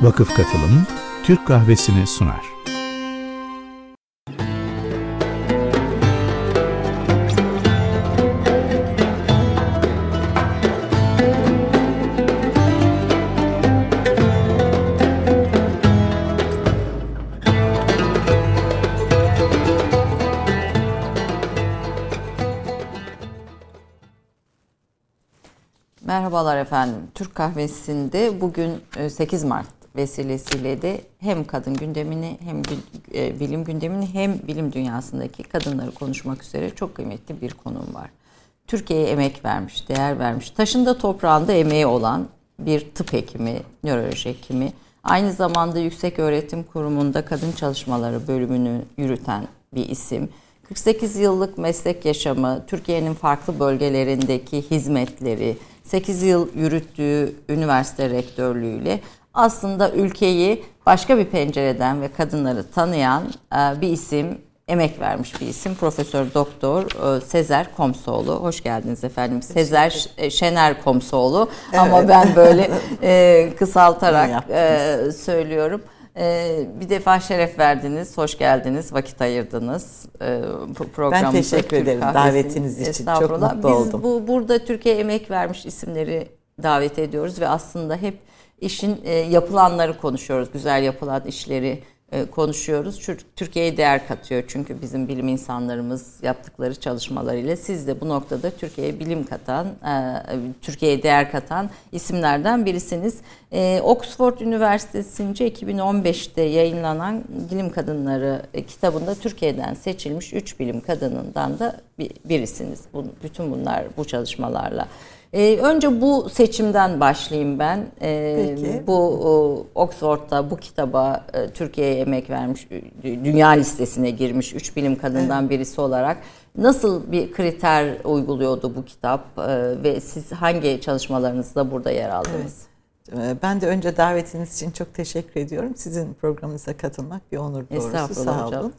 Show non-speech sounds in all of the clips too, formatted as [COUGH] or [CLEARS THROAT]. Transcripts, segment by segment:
Vakıf Katılım Türk Kahvesi'ni sunar. Merhabalar efendim. Türk Kahvesi'nde bugün 8 e, Mart vesilesiyle de hem kadın gündemini hem e, bilim gündemini hem bilim dünyasındaki kadınları konuşmak üzere çok kıymetli bir konum var. Türkiye'ye emek vermiş, değer vermiş, taşında toprağında emeği olan bir tıp hekimi, nöroloji hekimi, aynı zamanda Yüksek Öğretim Kurumu'nda kadın çalışmaları bölümünü yürüten bir isim. 48 yıllık meslek yaşamı, Türkiye'nin farklı bölgelerindeki hizmetleri, 8 yıl yürüttüğü üniversite rektörlüğüyle aslında ülkeyi başka bir pencereden ve kadınları tanıyan e, bir isim, emek vermiş bir isim. Profesör Doktor e, Sezer Komsoğlu. Hoş geldiniz efendim. Sezer e, Şener Komsoğlu evet. ama ben böyle [LAUGHS] kısaltarak söylüyorum. bir defa şeref verdiniz, hoş geldiniz, vakit ayırdınız programımıza. Ben teşekkür ederim davetiniz için. Çok mutlu Biz oldum. Biz bu, burada Türkiye emek vermiş isimleri davet ediyoruz ve aslında hep işin e, yapılanları konuşuyoruz. Güzel yapılan işleri e, konuşuyoruz. Türkiye'ye değer katıyor çünkü bizim bilim insanlarımız yaptıkları çalışmalarıyla siz de bu noktada Türkiye'ye bilim katan, e, Türkiye'ye değer katan isimlerden birisiniz. Oxford Üniversitesi'nce 2015'te yayınlanan Bilim Kadınları kitabında Türkiye'den seçilmiş 3 bilim kadınından da birisiniz. Bütün bunlar bu çalışmalarla ee, önce bu seçimden başlayayım ben. Ee, Peki. Bu o, Oxford'da bu kitaba e, Türkiye'ye emek vermiş, dünya listesine girmiş üç bilim kadından evet. birisi olarak nasıl bir kriter uyguluyordu bu kitap e, ve siz hangi çalışmalarınızda burada yer aldınız? Evet. E, ben de önce davetiniz için çok teşekkür ediyorum. Sizin programınıza katılmak bir onur doğrusu. Sağ olun.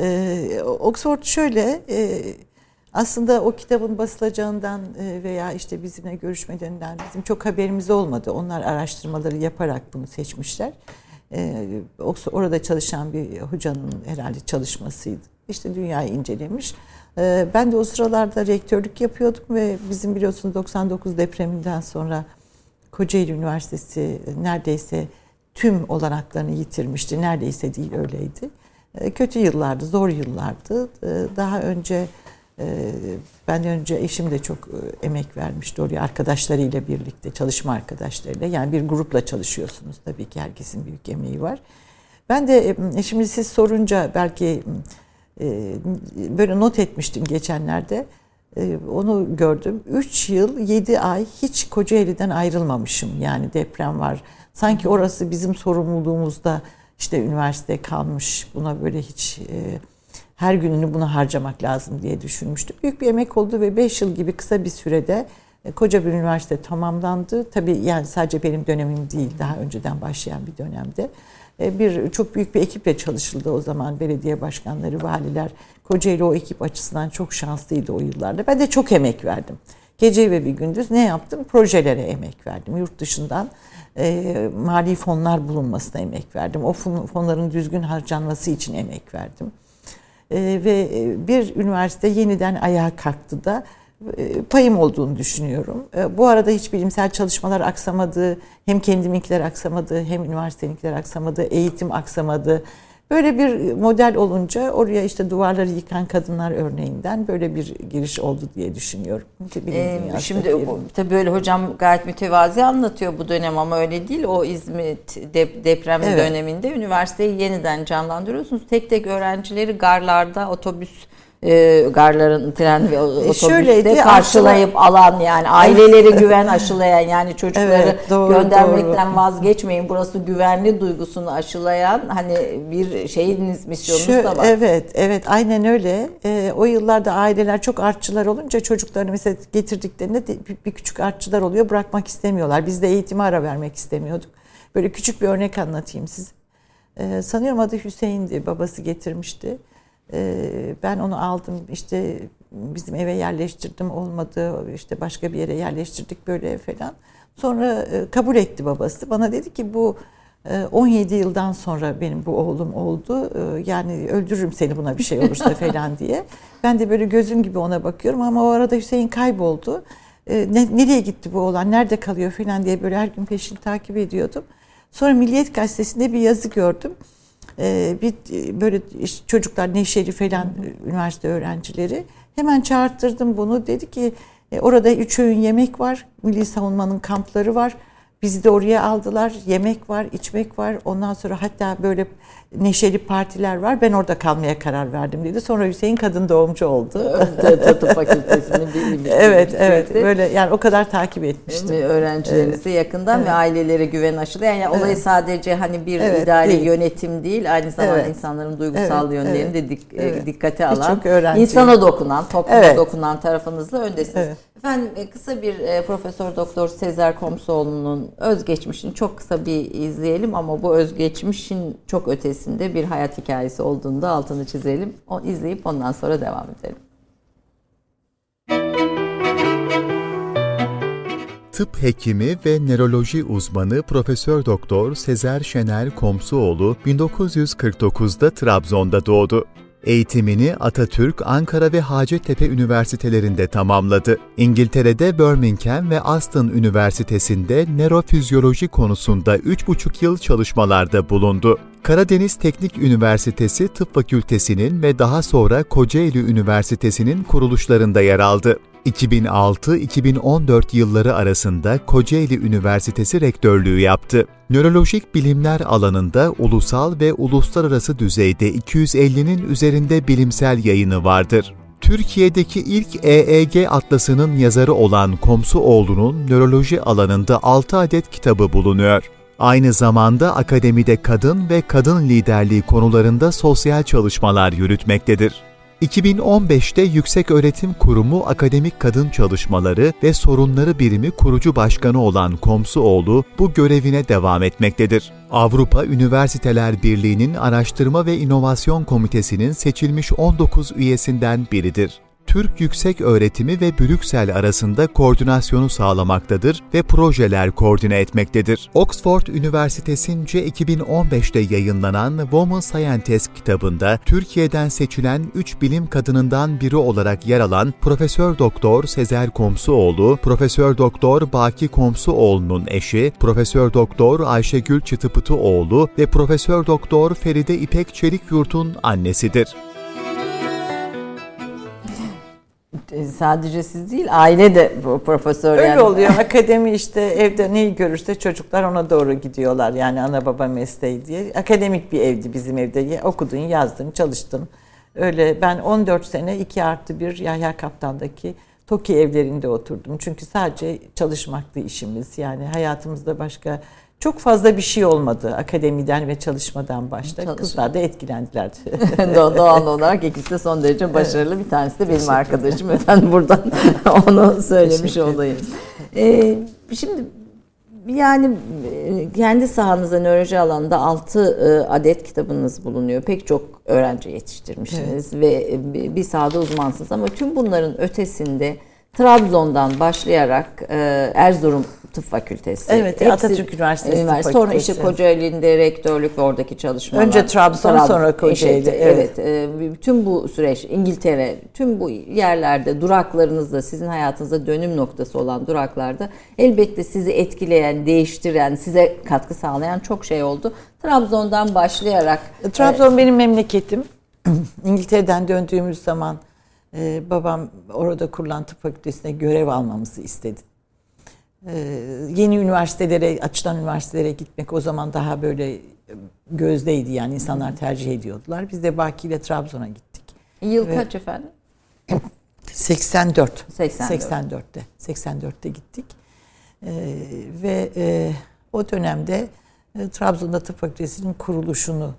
Ee, Oxford şöyle, e, aslında o kitabın basılacağından e, veya işte bizimle görüşmelerinden bizim çok haberimiz olmadı. Onlar araştırmaları yaparak bunu seçmişler. E, orada çalışan bir hocanın herhalde çalışmasıydı. İşte dünyayı incelemiş. E, ben de o sıralarda rektörlük yapıyordum ve bizim biliyorsunuz 99 depreminden sonra Kocaeli Üniversitesi neredeyse tüm olanaklarını yitirmişti. Neredeyse değil öyleydi. Kötü yıllardı, zor yıllardı. Daha önce ben önce eşim de çok e, emek vermişti oraya arkadaşlarıyla birlikte, çalışma arkadaşlarıyla. Yani bir grupla çalışıyorsunuz tabii ki herkesin büyük emeği var. Ben de e, şimdi siz sorunca belki e, böyle not etmiştim geçenlerde. Onu gördüm. 3 yıl 7 ay hiç Kocaeli'den ayrılmamışım. Yani deprem var. Sanki orası bizim sorumluluğumuzda işte üniversite kalmış. Buna böyle hiç her gününü buna harcamak lazım diye düşünmüştüm. Büyük bir emek oldu ve 5 yıl gibi kısa bir sürede e, koca bir üniversite tamamlandı. Tabii yani sadece benim dönemim değil, daha önceden başlayan bir dönemde. E, bir çok büyük bir ekiple çalışıldı o zaman belediye başkanları, valiler. Kocaeli o ekip açısından çok şanslıydı o yıllarda. Ben de çok emek verdim. Gece ve bir gündüz ne yaptım? Projelere emek verdim. Yurt dışından e, mali fonlar bulunmasına emek verdim. O fonların düzgün harcanması için emek verdim. Ee, ve e, bir üniversite yeniden ayağa kalktı da e, payım olduğunu düşünüyorum. E, bu arada hiç bilimsel çalışmalar aksamadı, hem kendiminkiler aksamadı, hem üniversiteninkiler aksamadı, eğitim aksamadı. Böyle bir model olunca oraya işte duvarları yıkan kadınlar örneğinden böyle bir giriş oldu diye düşünüyorum. Ee, şimdi tabii böyle hocam gayet mütevazi anlatıyor bu dönem ama öyle değil. O İzmit deprem evet. döneminde üniversiteyi yeniden canlandırıyorsunuz. Tek tek öğrencileri garlarda otobüs e, garların tren ve e, otobüste Şöyleydi, karşılayıp aşıla... alan yani aileleri [LAUGHS] güven aşılayan yani çocukları evet, doğru, göndermekten doğru. vazgeçmeyin burası güvenli duygusunu aşılayan hani bir şeyiniz misyonunuz Şu, da var. Evet evet aynen öyle. E, o yıllarda aileler çok artçılar olunca çocuklarını mesela getirdiklerinde bir, bir küçük artçılar oluyor bırakmak istemiyorlar. Biz de eğitime ara vermek istemiyorduk. Böyle küçük bir örnek anlatayım size. E, sanıyorum adı Hüseyin'di babası getirmişti ben onu aldım işte bizim eve yerleştirdim olmadı işte başka bir yere yerleştirdik böyle falan. Sonra e, kabul etti babası. Bana dedi ki bu 17 yıldan sonra benim bu oğlum oldu. Yani öldürürüm seni buna bir şey olursa [LAUGHS] falan diye. Ben de böyle gözüm gibi ona bakıyorum ama o arada Hüseyin kayboldu. Nereye gitti bu oğlan, nerede kalıyor falan diye böyle her gün peşini takip ediyordum. Sonra Milliyet Gazetesi'nde bir yazı gördüm. Bir böyle çocuklar neşeli falan üniversite öğrencileri. Hemen çağırttırdım bunu. Dedi ki orada üç öğün yemek var. Milli Savunma'nın kampları var. Bizi de oraya aldılar. Yemek var, içmek var. Ondan sonra hatta böyle neşeli partiler var. Ben orada kalmaya karar verdim dedi. Sonra Hüseyin kadın doğumcu oldu. Tıp fakültesini bir [LAUGHS] Evet, evet. Böyle yani o kadar takip etmiştim. Öğrencilerinizi evet. yakından evet. ve ailelere güven aşılı. Yani evet. olayı sadece hani bir evet, idari değil. yönetim değil, aynı zamanda evet. insanların duygusal evet, yönlerini evet. de dik, evet. dikkate alan, insana dokunan, topluma evet. dokunan tarafınızla öndesiniz. Evet. Efendim e, kısa bir e, Profesör Doktor Sezer Komsoğlu'nun özgeçmişini çok kısa bir izleyelim ama bu özgeçmişin çok ötesinde bir hayat hikayesi olduğunu da altını çizelim. O izleyip ondan sonra devam edelim. Tıp hekimi ve nöroloji uzmanı Profesör Doktor Sezer Şener Komsuoğlu 1949'da Trabzon'da doğdu. Eğitimini Atatürk, Ankara ve Hacettepe üniversitelerinde tamamladı. İngiltere'de Birmingham ve Aston Üniversitesi'nde nörofizyoloji konusunda 3,5 yıl çalışmalarda bulundu. Karadeniz Teknik Üniversitesi Tıp Fakültesi'nin ve daha sonra Kocaeli Üniversitesi'nin kuruluşlarında yer aldı. 2006-2014 yılları arasında Kocaeli Üniversitesi rektörlüğü yaptı. Nörolojik bilimler alanında ulusal ve uluslararası düzeyde 250'nin üzerinde bilimsel yayını vardır. Türkiye'deki ilk EEG atlasının yazarı olan Komsuoğlu'nun nöroloji alanında 6 adet kitabı bulunuyor. Aynı zamanda akademide kadın ve kadın liderliği konularında sosyal çalışmalar yürütmektedir. 2015'te Yüksek Öğretim Kurumu Akademik Kadın Çalışmaları ve Sorunları Birimi kurucu başkanı olan Komsuoğlu bu görevine devam etmektedir. Avrupa Üniversiteler Birliği'nin Araştırma ve İnovasyon Komitesi'nin seçilmiş 19 üyesinden biridir. Türk Yüksek Öğretimi ve Brüksel arasında koordinasyonu sağlamaktadır ve projeler koordine etmektedir. Oxford Üniversitesi'nce 2015'te yayınlanan Woman Scientist kitabında Türkiye'den seçilen 3 bilim kadınından biri olarak yer alan Profesör Doktor Sezer Komsuoğlu, Profesör Doktor Baki Komsuoğlu'nun eşi, Profesör Doktor Ayşegül Çıtıpıtıoğlu ve Profesör Doktor Feride İpek Çelikyurt'un annesidir. Sadece siz değil aile de bu profesör Öyle yani. oluyor. [LAUGHS] Akademi işte evde neyi görürse çocuklar ona doğru gidiyorlar. Yani ana baba mesleği diye. Akademik bir evdi bizim evde. Okudun, yazdın, çalıştın. Öyle ben 14 sene 2 artı 1 Yahya Kaptan'daki TOKİ evlerinde oturdum. Çünkü sadece çalışmaktı işimiz. Yani hayatımızda başka çok fazla bir şey olmadı akademiden ve çalışmadan başta. Çalışma. Kızlar da etkilendiler. [LAUGHS] Doğal olarak ikisi de son derece başarılı. Bir tanesi de benim arkadaşım. [LAUGHS] Efendim buradan [LAUGHS] onu söylemiş olayım. Ee, şimdi yani e, kendi sahanızda nöroloji alanında 6 e, adet kitabınız bulunuyor. Pek çok öğrenci yetiştirmişsiniz evet. ve e, bir sahada uzmansınız ama tüm bunların ötesinde Trabzon'dan başlayarak Erzurum Tıp Fakültesi. Evet, Hepsi, Atatürk Üniversitesi Üniversitesi. Tıp Sonra işte Kocaeli'nde rektörlük ve oradaki çalışmalar. Önce Trabzon, Trabzon sonra Kocaeli. Evet, evet. evet. Tüm bu süreç İngiltere, tüm bu yerlerde duraklarınızda, sizin hayatınızda dönüm noktası olan duraklarda elbette sizi etkileyen, değiştiren, size katkı sağlayan çok şey oldu. Trabzon'dan başlayarak. Trabzon e, benim memleketim. [CLEARS THROAT] İngiltere'den döndüğümüz zaman e, babam orada kurulan tıp fakültesine görev almamızı istedi. Ee, yeni üniversitelere, açılan üniversitelere gitmek o zaman daha böyle e, gözdeydi yani insanlar tercih ediyordular. Biz de Baki ile Trabzon'a gittik. Yıl Ve kaç efendim? 84. 84. 84'te. 84'te gittik. Ee, ve e, o dönemde Trabzon'da tıp fakültesinin kuruluşunu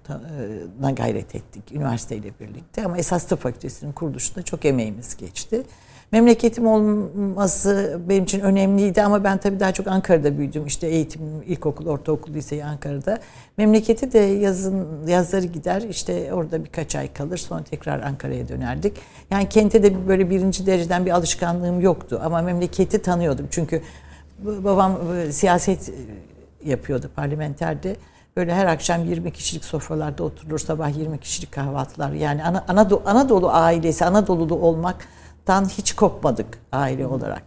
e, gayret ettik üniversiteyle birlikte. Ama esas tıp fakültesinin kuruluşunda çok emeğimiz geçti. Memleketim olması benim için önemliydi ama ben tabii daha çok Ankara'da büyüdüm. İşte eğitim, ilkokul, ortaokul, liseyi Ankara'da. Memleketi de yazın yazları gider işte orada birkaç ay kalır sonra tekrar Ankara'ya dönerdik. Yani kente de böyle birinci dereceden bir alışkanlığım yoktu ama memleketi tanıyordum. Çünkü babam siyaset yapıyordu parlamenterde böyle her akşam 20 kişilik sofralarda oturulur, sabah 20 kişilik kahvaltılar. Yani Anadolu, Anadolu ailesi, Anadolu'lu olmaktan hiç kopmadık aile olarak.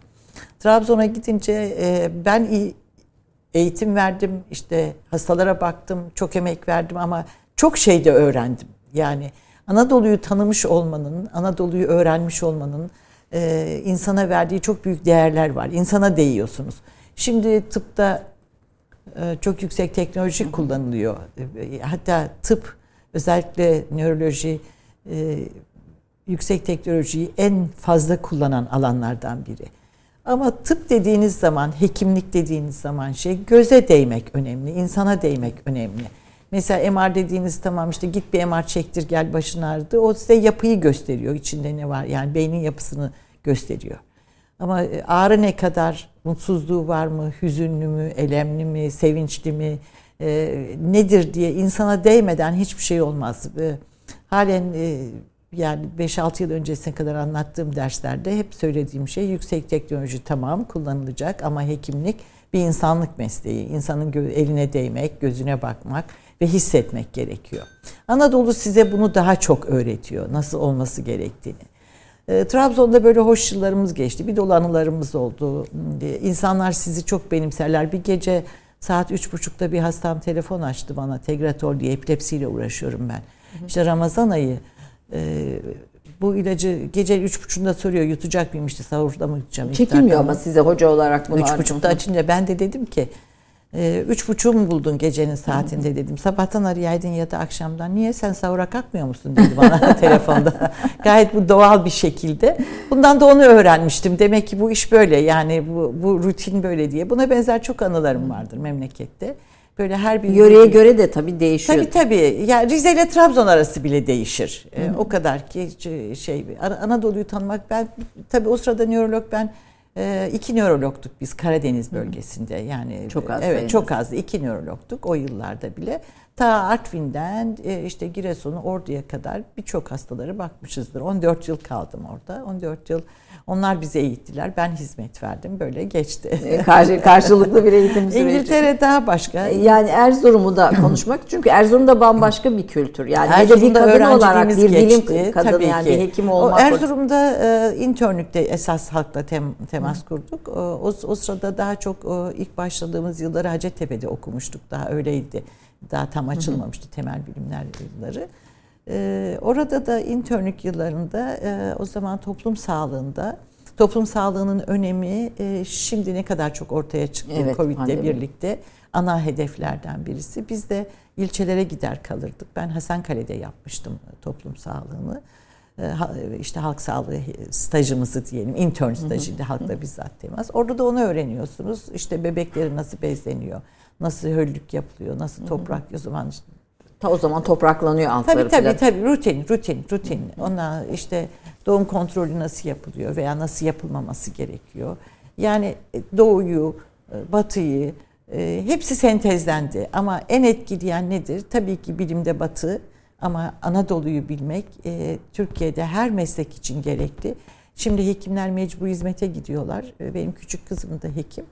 Trabzon'a gidince e, ben eğitim verdim, işte hastalara baktım, çok emek verdim ama çok şey de öğrendim. Yani Anadolu'yu tanımış olmanın, Anadolu'yu öğrenmiş olmanın e, insana verdiği çok büyük değerler var. İnsana değiyorsunuz. Şimdi tıpta çok yüksek teknoloji kullanılıyor. E, hatta tıp özellikle nöroloji e, yüksek teknolojiyi en fazla kullanan alanlardan biri. Ama tıp dediğiniz zaman, hekimlik dediğiniz zaman şey göze değmek önemli, insana değmek önemli. Mesela MR dediğiniz tamam işte git bir MR çektir gel başın ağrıdı. O size yapıyı gösteriyor. içinde ne var yani beynin yapısını gösteriyor. Ama e, ağrı ne kadar, mutsuzluğu var mı, hüzünlü mü, elemli mi, sevinçli mi, e, nedir diye insana değmeden hiçbir şey olmaz. E, halen e, yani 5-6 yıl öncesine kadar anlattığım derslerde hep söylediğim şey yüksek teknoloji tamam kullanılacak ama hekimlik bir insanlık mesleği. İnsanın eline değmek, gözüne bakmak ve hissetmek gerekiyor. Anadolu size bunu daha çok öğretiyor. Nasıl olması gerektiğini. E, Trabzon'da böyle hoş yıllarımız geçti. Bir dolu anılarımız oldu. E, insanlar sizi çok benimserler. Bir gece saat üç buçukta bir hastam telefon açtı bana. Tegratol diye epilepsiyle uğraşıyorum ben. İşte Ramazan ayı e, bu ilacı gece üç buçukta soruyor yutacak mıyım işte sahurda mı yutacağım? Çekilmiyor ama size hoca olarak bunu Üç buçukta açınca ben de dedim ki e, üç buçuğu mu buldun gecenin saatinde dedim. Sabahtan arayaydın ya da akşamdan. Niye sen sahura kalkmıyor musun dedi bana [LAUGHS] telefonda. [LAUGHS] Gayet bu doğal bir şekilde. Bundan da onu öğrenmiştim. Demek ki bu iş böyle yani bu, bu rutin böyle diye. Buna benzer çok anılarım vardır memlekette. Böyle her bir yöreye göre de tabii değişiyor. Tabii tabii. Ya Rize ile Trabzon arası bile değişir. Ee, o kadar ki şey Anadolu'yu tanımak ben tabii o sırada nörolog ben e, iki nörologtuk biz Karadeniz bölgesinde. Yani çok az. Evet, çok azdı. iki nörologtuk o yıllarda bile. Ta Artvin'den e, işte Giresun'u Ordu'ya kadar birçok hastaları bakmışızdır. 14 yıl kaldım orada. 14 yıl onlar bize eğittiler. Ben hizmet verdim. Böyle geçti. E, karşı, karşılıklı bir eğitim süreci. İngiltere daha başka. E, yani Erzurum'u da konuşmak. Çünkü Erzurum'da bambaşka bir kültür. Yani Erzurum'da bir kadın olarak bir geçti, bilim kadını tabii yani ki. bir hekim olmak. O Erzurum'da e, internlükte esas halkla tem, temas Hı. kurduk. O, o sırada daha çok o, ilk başladığımız yılları Hacettepe'de okumuştuk. Daha öyleydi. Daha tam açılmamıştı temel bilimler yılları. E, orada da internlük yıllarında e, o zaman toplum sağlığında toplum sağlığının önemi e, şimdi ne kadar çok ortaya çıktı evet, Covid'le birlikte ana hedeflerden birisi. Biz de ilçelere gider kalırdık. Ben Hasankale'de yapmıştım toplum sağlığını. E, işte halk sağlığı stajımızı diyelim, intern stajıydı halkla bizzat temas. Orada da onu öğreniyorsunuz. İşte bebekleri nasıl bezleniyor, nasıl höllük yapılıyor, nasıl toprak o zaman işte Ta o zaman topraklanıyor altları Tabii tabii falan. tabii rutin rutin rutin. Ona işte doğum kontrolü nasıl yapılıyor veya nasıl yapılmaması gerekiyor. Yani e, doğuyu, e, batıyı e, hepsi sentezlendi ama en etkileyen nedir? Tabii ki bilimde batı ama Anadolu'yu bilmek Türkiye'de her meslek için gerekli. Şimdi hekimler mecbur hizmete gidiyorlar. Benim küçük kızım da hekim.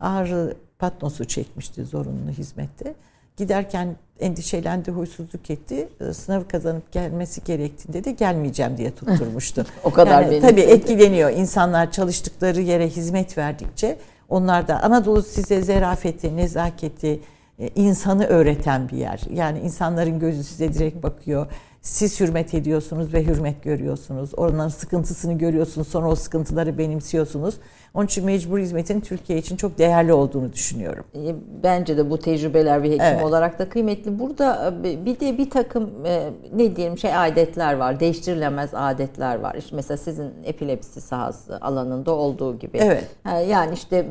Ağrı patnosu çekmişti zorunlu hizmette. Giderken endişelendi, huysuzluk etti. Ee, sınavı kazanıp gelmesi gerektiğinde de gelmeyeceğim diye tutturmuştu. [LAUGHS] o kadar yani, Tabii etkileniyor. İnsanlar çalıştıkları yere hizmet verdikçe onlar da Anadolu size zerafeti, nezaketi, e, insanı öğreten bir yer. Yani insanların gözü size direkt bakıyor. Siz hürmet ediyorsunuz ve hürmet görüyorsunuz. Onların sıkıntısını görüyorsunuz. Sonra o sıkıntıları benimsiyorsunuz. Onun için mecbur hizmetin Türkiye için çok değerli olduğunu düşünüyorum. E, bence de bu tecrübeler bir hekim evet. olarak da kıymetli. Burada e, bir de bir takım e, ne diyelim şey adetler var. Değiştirilemez adetler var. İşte mesela sizin epilepsi sahası alanında olduğu gibi. Evet. Yani işte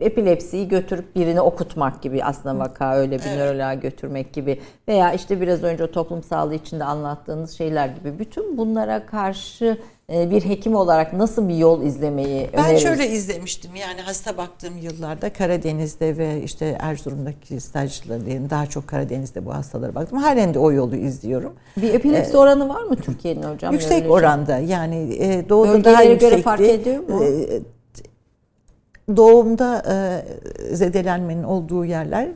epilepsiyi götürüp birini okutmak gibi aslında vaka öyle bir evet. nöroloğa götürmek gibi veya işte biraz önce o toplum sağlığı içinde anlattığınız şeyler gibi bütün bunlara karşı e, bir hekim olarak nasıl bir yol izlemeyi ben öneririz? Ben şöyle izlemiştim yani hasta baktığım yıllarda Karadeniz'de ve işte Erzurum'daki stajlarım daha çok Karadeniz'de bu hastalara baktım. Halen de o yolu izliyorum. Bir epilepsi ee, oranı var mı Türkiye'nin hocam? Yüksek Öyle oranda yani e, doğuda Bölgelere daha yüksekti. göre fark ediyor mu? E, doğumda e, zedelenmenin olduğu yerler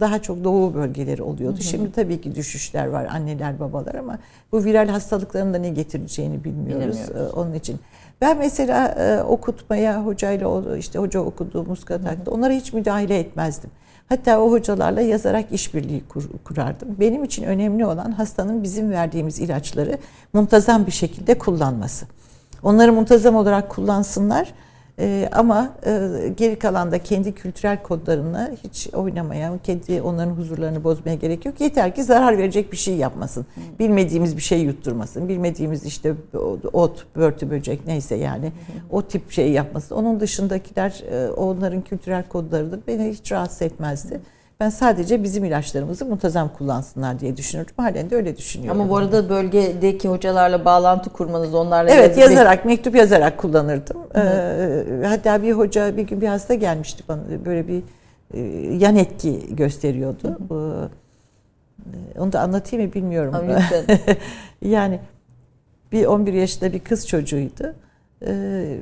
daha çok doğu bölgeleri oluyordu. Hı hı. Şimdi tabii ki düşüşler var anneler babalar ama bu viral hastalıkların da ne getireceğini bilmiyoruz. bilmiyoruz. Onun için ben mesela e, okutmaya hocayla işte hoca okuduğumuz kadarda onlara hiç müdahale etmezdim. Hatta o hocalarla yazarak işbirliği kur, kurardım. Benim için önemli olan hastanın bizim verdiğimiz ilaçları muntazam bir şekilde kullanması. Onları muntazam olarak kullansınlar e, ama e, geri kalan da kendi kültürel kodlarını hiç oynamaya, kendi onların huzurlarını bozmaya gerek yok. Yeter ki zarar verecek bir şey yapmasın. Bilmediğimiz bir şey yutturmasın. Bilmediğimiz işte ot, börtü, böcek neyse yani o tip şey yapmasın. Onun dışındakiler e, onların kültürel kodlarıdır. Beni hiç rahatsız etmezdi. Ben sadece bizim ilaçlarımızı muntazam kullansınlar diye düşünürdüm. Halen de öyle düşünüyorum. Ama bu arada bölgedeki hocalarla bağlantı kurmanız onlarla Evet yazı yazarak, mektup yazarak kullanırdım. Ee, hatta bir hoca bir gün bir hasta gelmişti bana böyle bir e, yan etki gösteriyordu. Hı ee, Onu da anlatayım mı bilmiyorum. [LAUGHS] yani bir 11 yaşında bir kız çocuğuydu. Ee,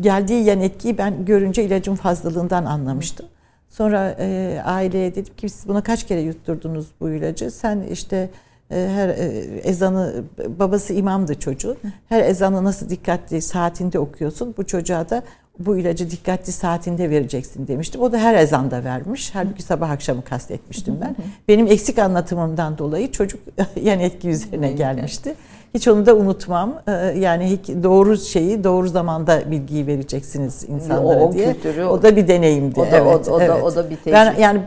geldiği yan etkiyi ben görünce ilacın fazlalığından anlamıştım. Hı. Sonra e, aileye dedim ki siz buna kaç kere yutturdunuz bu ilacı? Sen işte e, her e, ezanı babası imamdı çocuğun. Her ezanı nasıl dikkatli saatinde okuyorsun? Bu çocuğa da bu ilacı dikkatli saatinde vereceksin demiştim. O da her ezanda vermiş. Halbuki sabah akşamı kastetmiştim ben. Benim eksik anlatımımdan dolayı çocuk [LAUGHS] yan etki üzerine gelmişti. Hiç onu da unutmam. Ee, yani doğru şeyi doğru zamanda bilgiyi vereceksiniz insanlara o, diye. Kültürü, o da bir deneyimdi. O da, evet, o, o, evet. da, o da bir tecrübe. Ben yani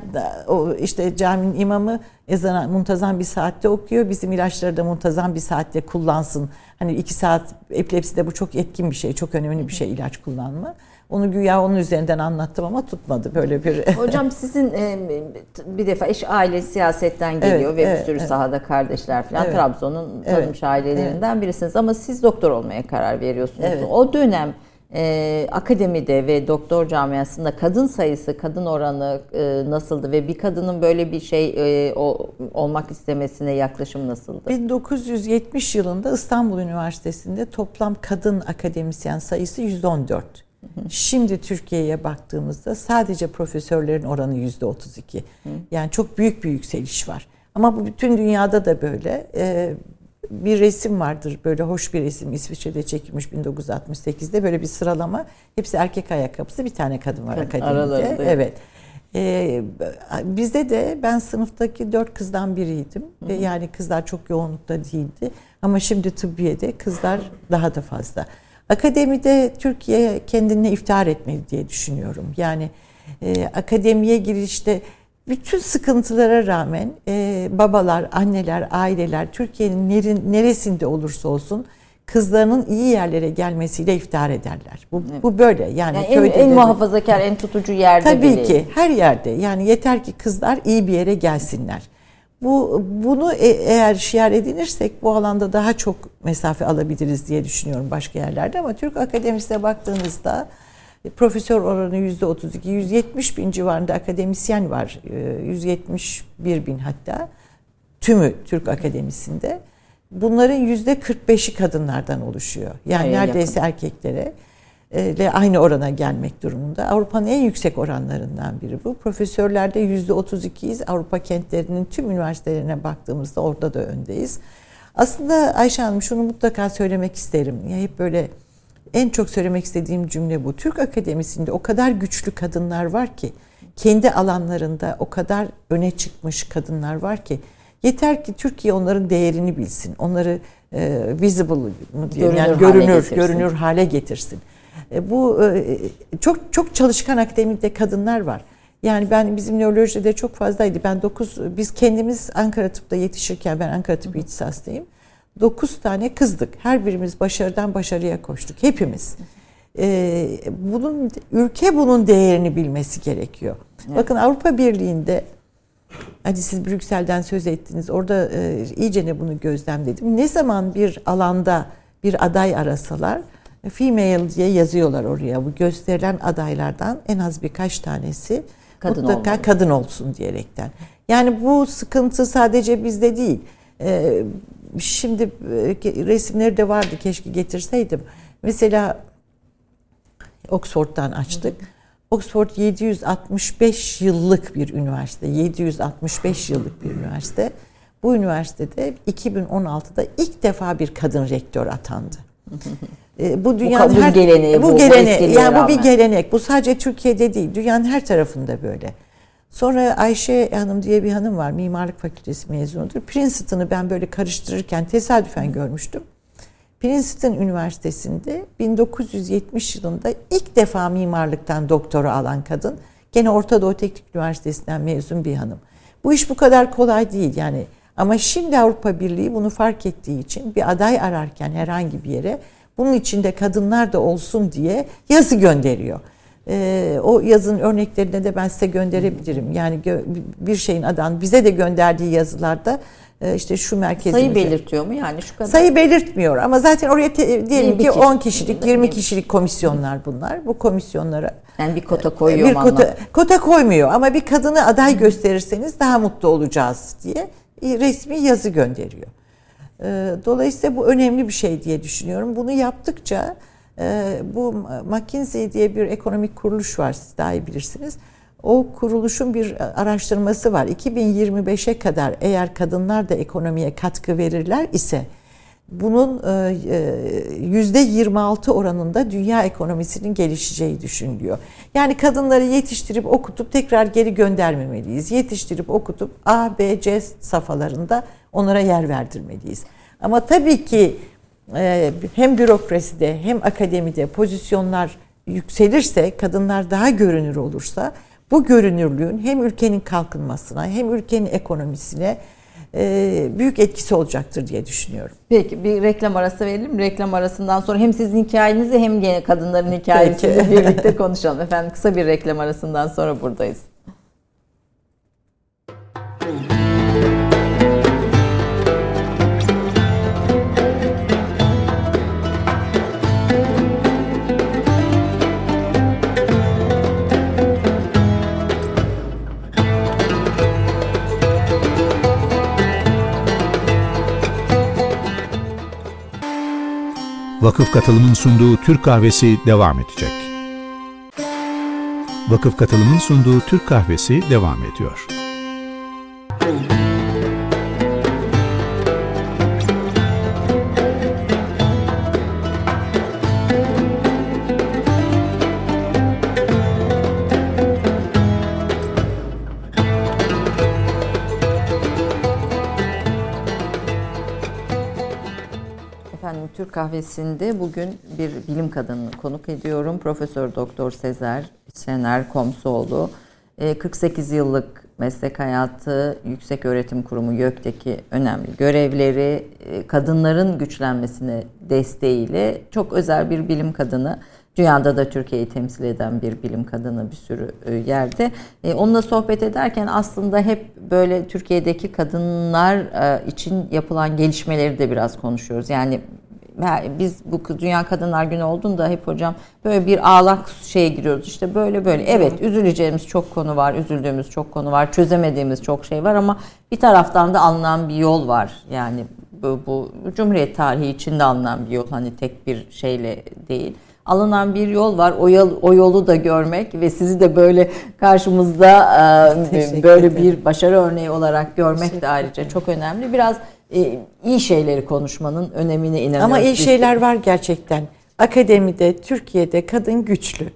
o işte caminin imamı ezana muntazam bir saatte okuyor. Bizim ilaçları da muntazam bir saatte kullansın. Hani iki saat epilepside bu çok etkin bir şey, çok önemli bir şey ilaç kullanma. Onu güya onun üzerinden anlattım ama tutmadı böyle bir. [LAUGHS] Hocam sizin e, bir defa iş aile siyasetten geliyor evet, ve bir evet, sürü evet. sahada kardeşler falan evet. Trabzon'un tanınmış evet, ailelerinden evet. birisiniz ama siz doktor olmaya karar veriyorsunuz. Evet. O dönem e, akademide ve doktor camiasında kadın sayısı, kadın oranı e, nasıldı ve bir kadının böyle bir şey e, o, olmak istemesine yaklaşım nasıldı? 1970 yılında İstanbul Üniversitesi'nde toplam kadın akademisyen sayısı 114. Şimdi Türkiye'ye baktığımızda sadece profesörlerin oranı yüzde 32. Yani çok büyük bir yükseliş var. Ama bu bütün dünyada da böyle. Ee, bir resim vardır böyle hoş bir resim İsviçre'de çekilmiş 1968'de böyle bir sıralama. Hepsi erkek ayakkabısı bir tane kadın var akademide. Aralarında. Evet. Ee, bizde de ben sınıftaki dört kızdan biriydim. Hı hı. Yani kızlar çok yoğunlukta değildi. Ama şimdi tıbbiyede kızlar daha da fazla. Akademide Türkiye kendine iftihar etmeli diye düşünüyorum. Yani e, akademiye girişte bütün sıkıntılara rağmen e, babalar, anneler, aileler Türkiye'nin neresinde olursa olsun kızlarının iyi yerlere gelmesiyle iftihar ederler. Bu, evet. bu böyle yani, yani en, en muhafazakar, en tutucu yerde Tabii bile. ki her yerde. Yani yeter ki kızlar iyi bir yere gelsinler. Bu bunu e, eğer şiar edinirsek bu alanda daha çok mesafe alabiliriz diye düşünüyorum başka yerlerde ama Türk akademisine baktığınızda e, profesör oranı yüzde 32, 170 bin civarında akademisyen var. 171 e, bin hatta tümü Türk akademisinde. Bunların yüzde 45'i kadınlardan oluşuyor. Yani Hayır, neredeyse yakın. erkeklere ile aynı orana gelmek durumunda. Avrupa'nın en yüksek oranlarından biri bu. Profesörlerde yüzde 32'yiz. Avrupa kentlerinin tüm üniversitelerine baktığımızda orada da öndeyiz. Aslında Ayşe Hanım şunu mutlaka söylemek isterim. Ya hep böyle en çok söylemek istediğim cümle bu. Türk akademisinde o kadar güçlü kadınlar var ki kendi alanlarında o kadar öne çıkmış kadınlar var ki yeter ki Türkiye onların değerini bilsin. Onları e, visible mı diyelim yani görünür hale görünür hale getirsin. E, bu e, çok çok çalışkan akademikte kadınlar var. Yani ben bizim nörolojide çok fazlaydı. Ben 9 biz kendimiz Ankara Tıp'ta yetişirken ben Ankara Tıp ihtisaslıyım. 9 tane kızdık. Her birimiz başarıdan başarıya koştuk. Hepimiz. Ee, bunun ülke bunun değerini bilmesi gerekiyor. Evet. Bakın Avrupa Birliği'nde hadi siz Brüksel'den söz ettiniz. Orada e, iyice ne bunu gözlemledim. Ne zaman bir alanda bir aday arasalar female diye yazıyorlar oraya. Bu gösterilen adaylardan en az birkaç tanesi kadın mutlaka olmalı. kadın olsun diyerekten. Yani bu sıkıntı sadece bizde değil. Ee, şimdi e, resimleri de vardı keşke getirseydim. Mesela Oxford'dan açtık. Oxford 765 yıllık bir üniversite. 765 yıllık bir üniversite. Bu üniversitede 2016'da ilk defa bir kadın rektör atandı. [LAUGHS] E, bu dünyanın bu her geleneği bu, bu geleneği yani bu bir gelenek. Bu sadece Türkiye'de değil, dünyanın her tarafında böyle. Sonra Ayşe Hanım diye bir hanım var. Mimarlık Fakültesi mezunudur. Princeton'ı ben böyle karıştırırken tesadüfen görmüştüm. Princeton Üniversitesi'nde 1970 yılında ilk defa mimarlıktan doktora alan kadın. Gene Orta Doğu Teknik Üniversitesi'nden mezun bir hanım. Bu iş bu kadar kolay değil yani. Ama şimdi Avrupa Birliği bunu fark ettiği için bir aday ararken herhangi bir yere bunun içinde kadınlar da olsun diye yazı gönderiyor. Ee, o yazın örneklerini de ben size gönderebilirim. Yani bir şeyin adan bize de gönderdiği yazılarda e, işte şu merkezimize. Sayı belirtiyor mu yani şu kadar? Sayı belirtmiyor ama zaten oraya te, diyelim ki 10 kişilik 20 kişilik komisyonlar bunlar. Bu komisyonlara yani bir kota koyuyor bir kota, kota koymuyor ama bir kadını aday gösterirseniz daha mutlu olacağız diye resmi yazı gönderiyor. Ee, dolayısıyla bu önemli bir şey diye düşünüyorum. Bunu yaptıkça e, bu McKinsey diye bir ekonomik kuruluş var siz daha iyi bilirsiniz. O kuruluşun bir araştırması var. 2025'e kadar eğer kadınlar da ekonomiye katkı verirler ise bunun e, e, yüzde 26 oranında dünya ekonomisinin gelişeceği düşünülüyor. Yani kadınları yetiştirip okutup tekrar geri göndermemeliyiz. Yetiştirip okutup A, B, C safhalarında onlara yer verdirmeliyiz. Ama tabii ki e, hem bürokraside hem akademide pozisyonlar yükselirse, kadınlar daha görünür olursa bu görünürlüğün hem ülkenin kalkınmasına hem ülkenin ekonomisine e, büyük etkisi olacaktır diye düşünüyorum. Peki bir reklam arası verelim. Reklam arasından sonra hem sizin hikayenizi hem gene kadınların hikayesini [LAUGHS] birlikte konuşalım. Efendim kısa bir reklam arasından sonra buradayız. Vakıf Katılım'ın sunduğu Türk Kahvesi devam edecek. Vakıf Katılım'ın sunduğu Türk Kahvesi devam ediyor. Türk Kahvesi'nde bugün bir bilim kadını konuk ediyorum. Profesör Doktor Sezer Şener Komsoğlu. 48 ee, yıllık meslek hayatı, Yüksek Öğretim Kurumu YÖK'teki önemli görevleri, e, kadınların güçlenmesine desteğiyle çok özel bir bilim kadını. Dünyada da Türkiye'yi temsil eden bir bilim kadını bir sürü e, yerde. E, onunla sohbet ederken aslında hep böyle Türkiye'deki kadınlar için yapılan gelişmeleri de biraz konuşuyoruz. Yani biz bu Dünya Kadınlar Günü olduğunda hep hocam böyle bir ağlak şeye giriyoruz. İşte böyle böyle. Evet üzüleceğimiz çok konu var, üzüldüğümüz çok konu var, çözemediğimiz çok şey var ama bir taraftan da alınan bir yol var. Yani bu, bu Cumhuriyet tarihi içinde alınan bir yol. Hani tek bir şeyle değil alınan bir yol var. O yol o yolu da görmek ve sizi de böyle karşımızda e, böyle bir başarı örneği olarak görmek de ayrıca çok önemli. Biraz iyi şeyleri konuşmanın önemine inanıyoruz. Ama iyi şeyler var gerçekten. Akademide, Türkiye'de kadın güçlü.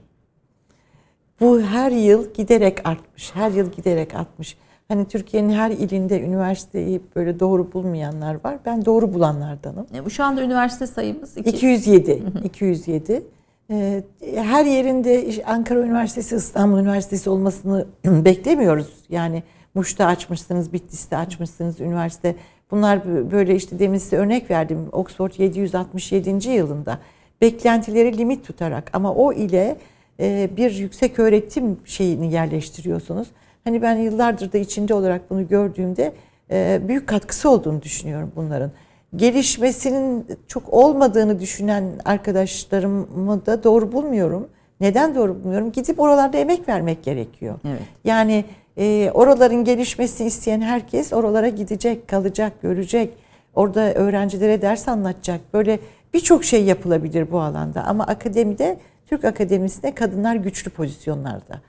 Bu her yıl giderek artmış. Her yıl giderek artmış. Hani Türkiye'nin her ilinde üniversiteyi böyle doğru bulmayanlar var. Ben doğru bulanlardanım. E, bu şu anda üniversite sayımız 2. 207. 207. Ee, her yerinde Ankara Üniversitesi, İstanbul Üniversitesi olmasını [CLEARS THROAT] beklemiyoruz. Yani Muş'ta açmışsınız, Bitlis'te açmışsınız üniversite. Bunlar böyle işte demin size örnek verdim. Oxford 767. yılında beklentileri limit tutarak ama o ile e, bir yüksek öğretim şeyini yerleştiriyorsunuz. Hani ben yıllardır da içinde olarak bunu gördüğümde e, büyük katkısı olduğunu düşünüyorum bunların. Gelişmesinin çok olmadığını düşünen arkadaşlarımı da doğru bulmuyorum. Neden doğru bulmuyorum? Gidip oralarda emek vermek gerekiyor. Evet. Yani e, oraların gelişmesini isteyen herkes oralara gidecek, kalacak, görecek. Orada öğrencilere ders anlatacak. Böyle birçok şey yapılabilir bu alanda. Ama akademide Türk akademisinde kadınlar güçlü pozisyonlarda.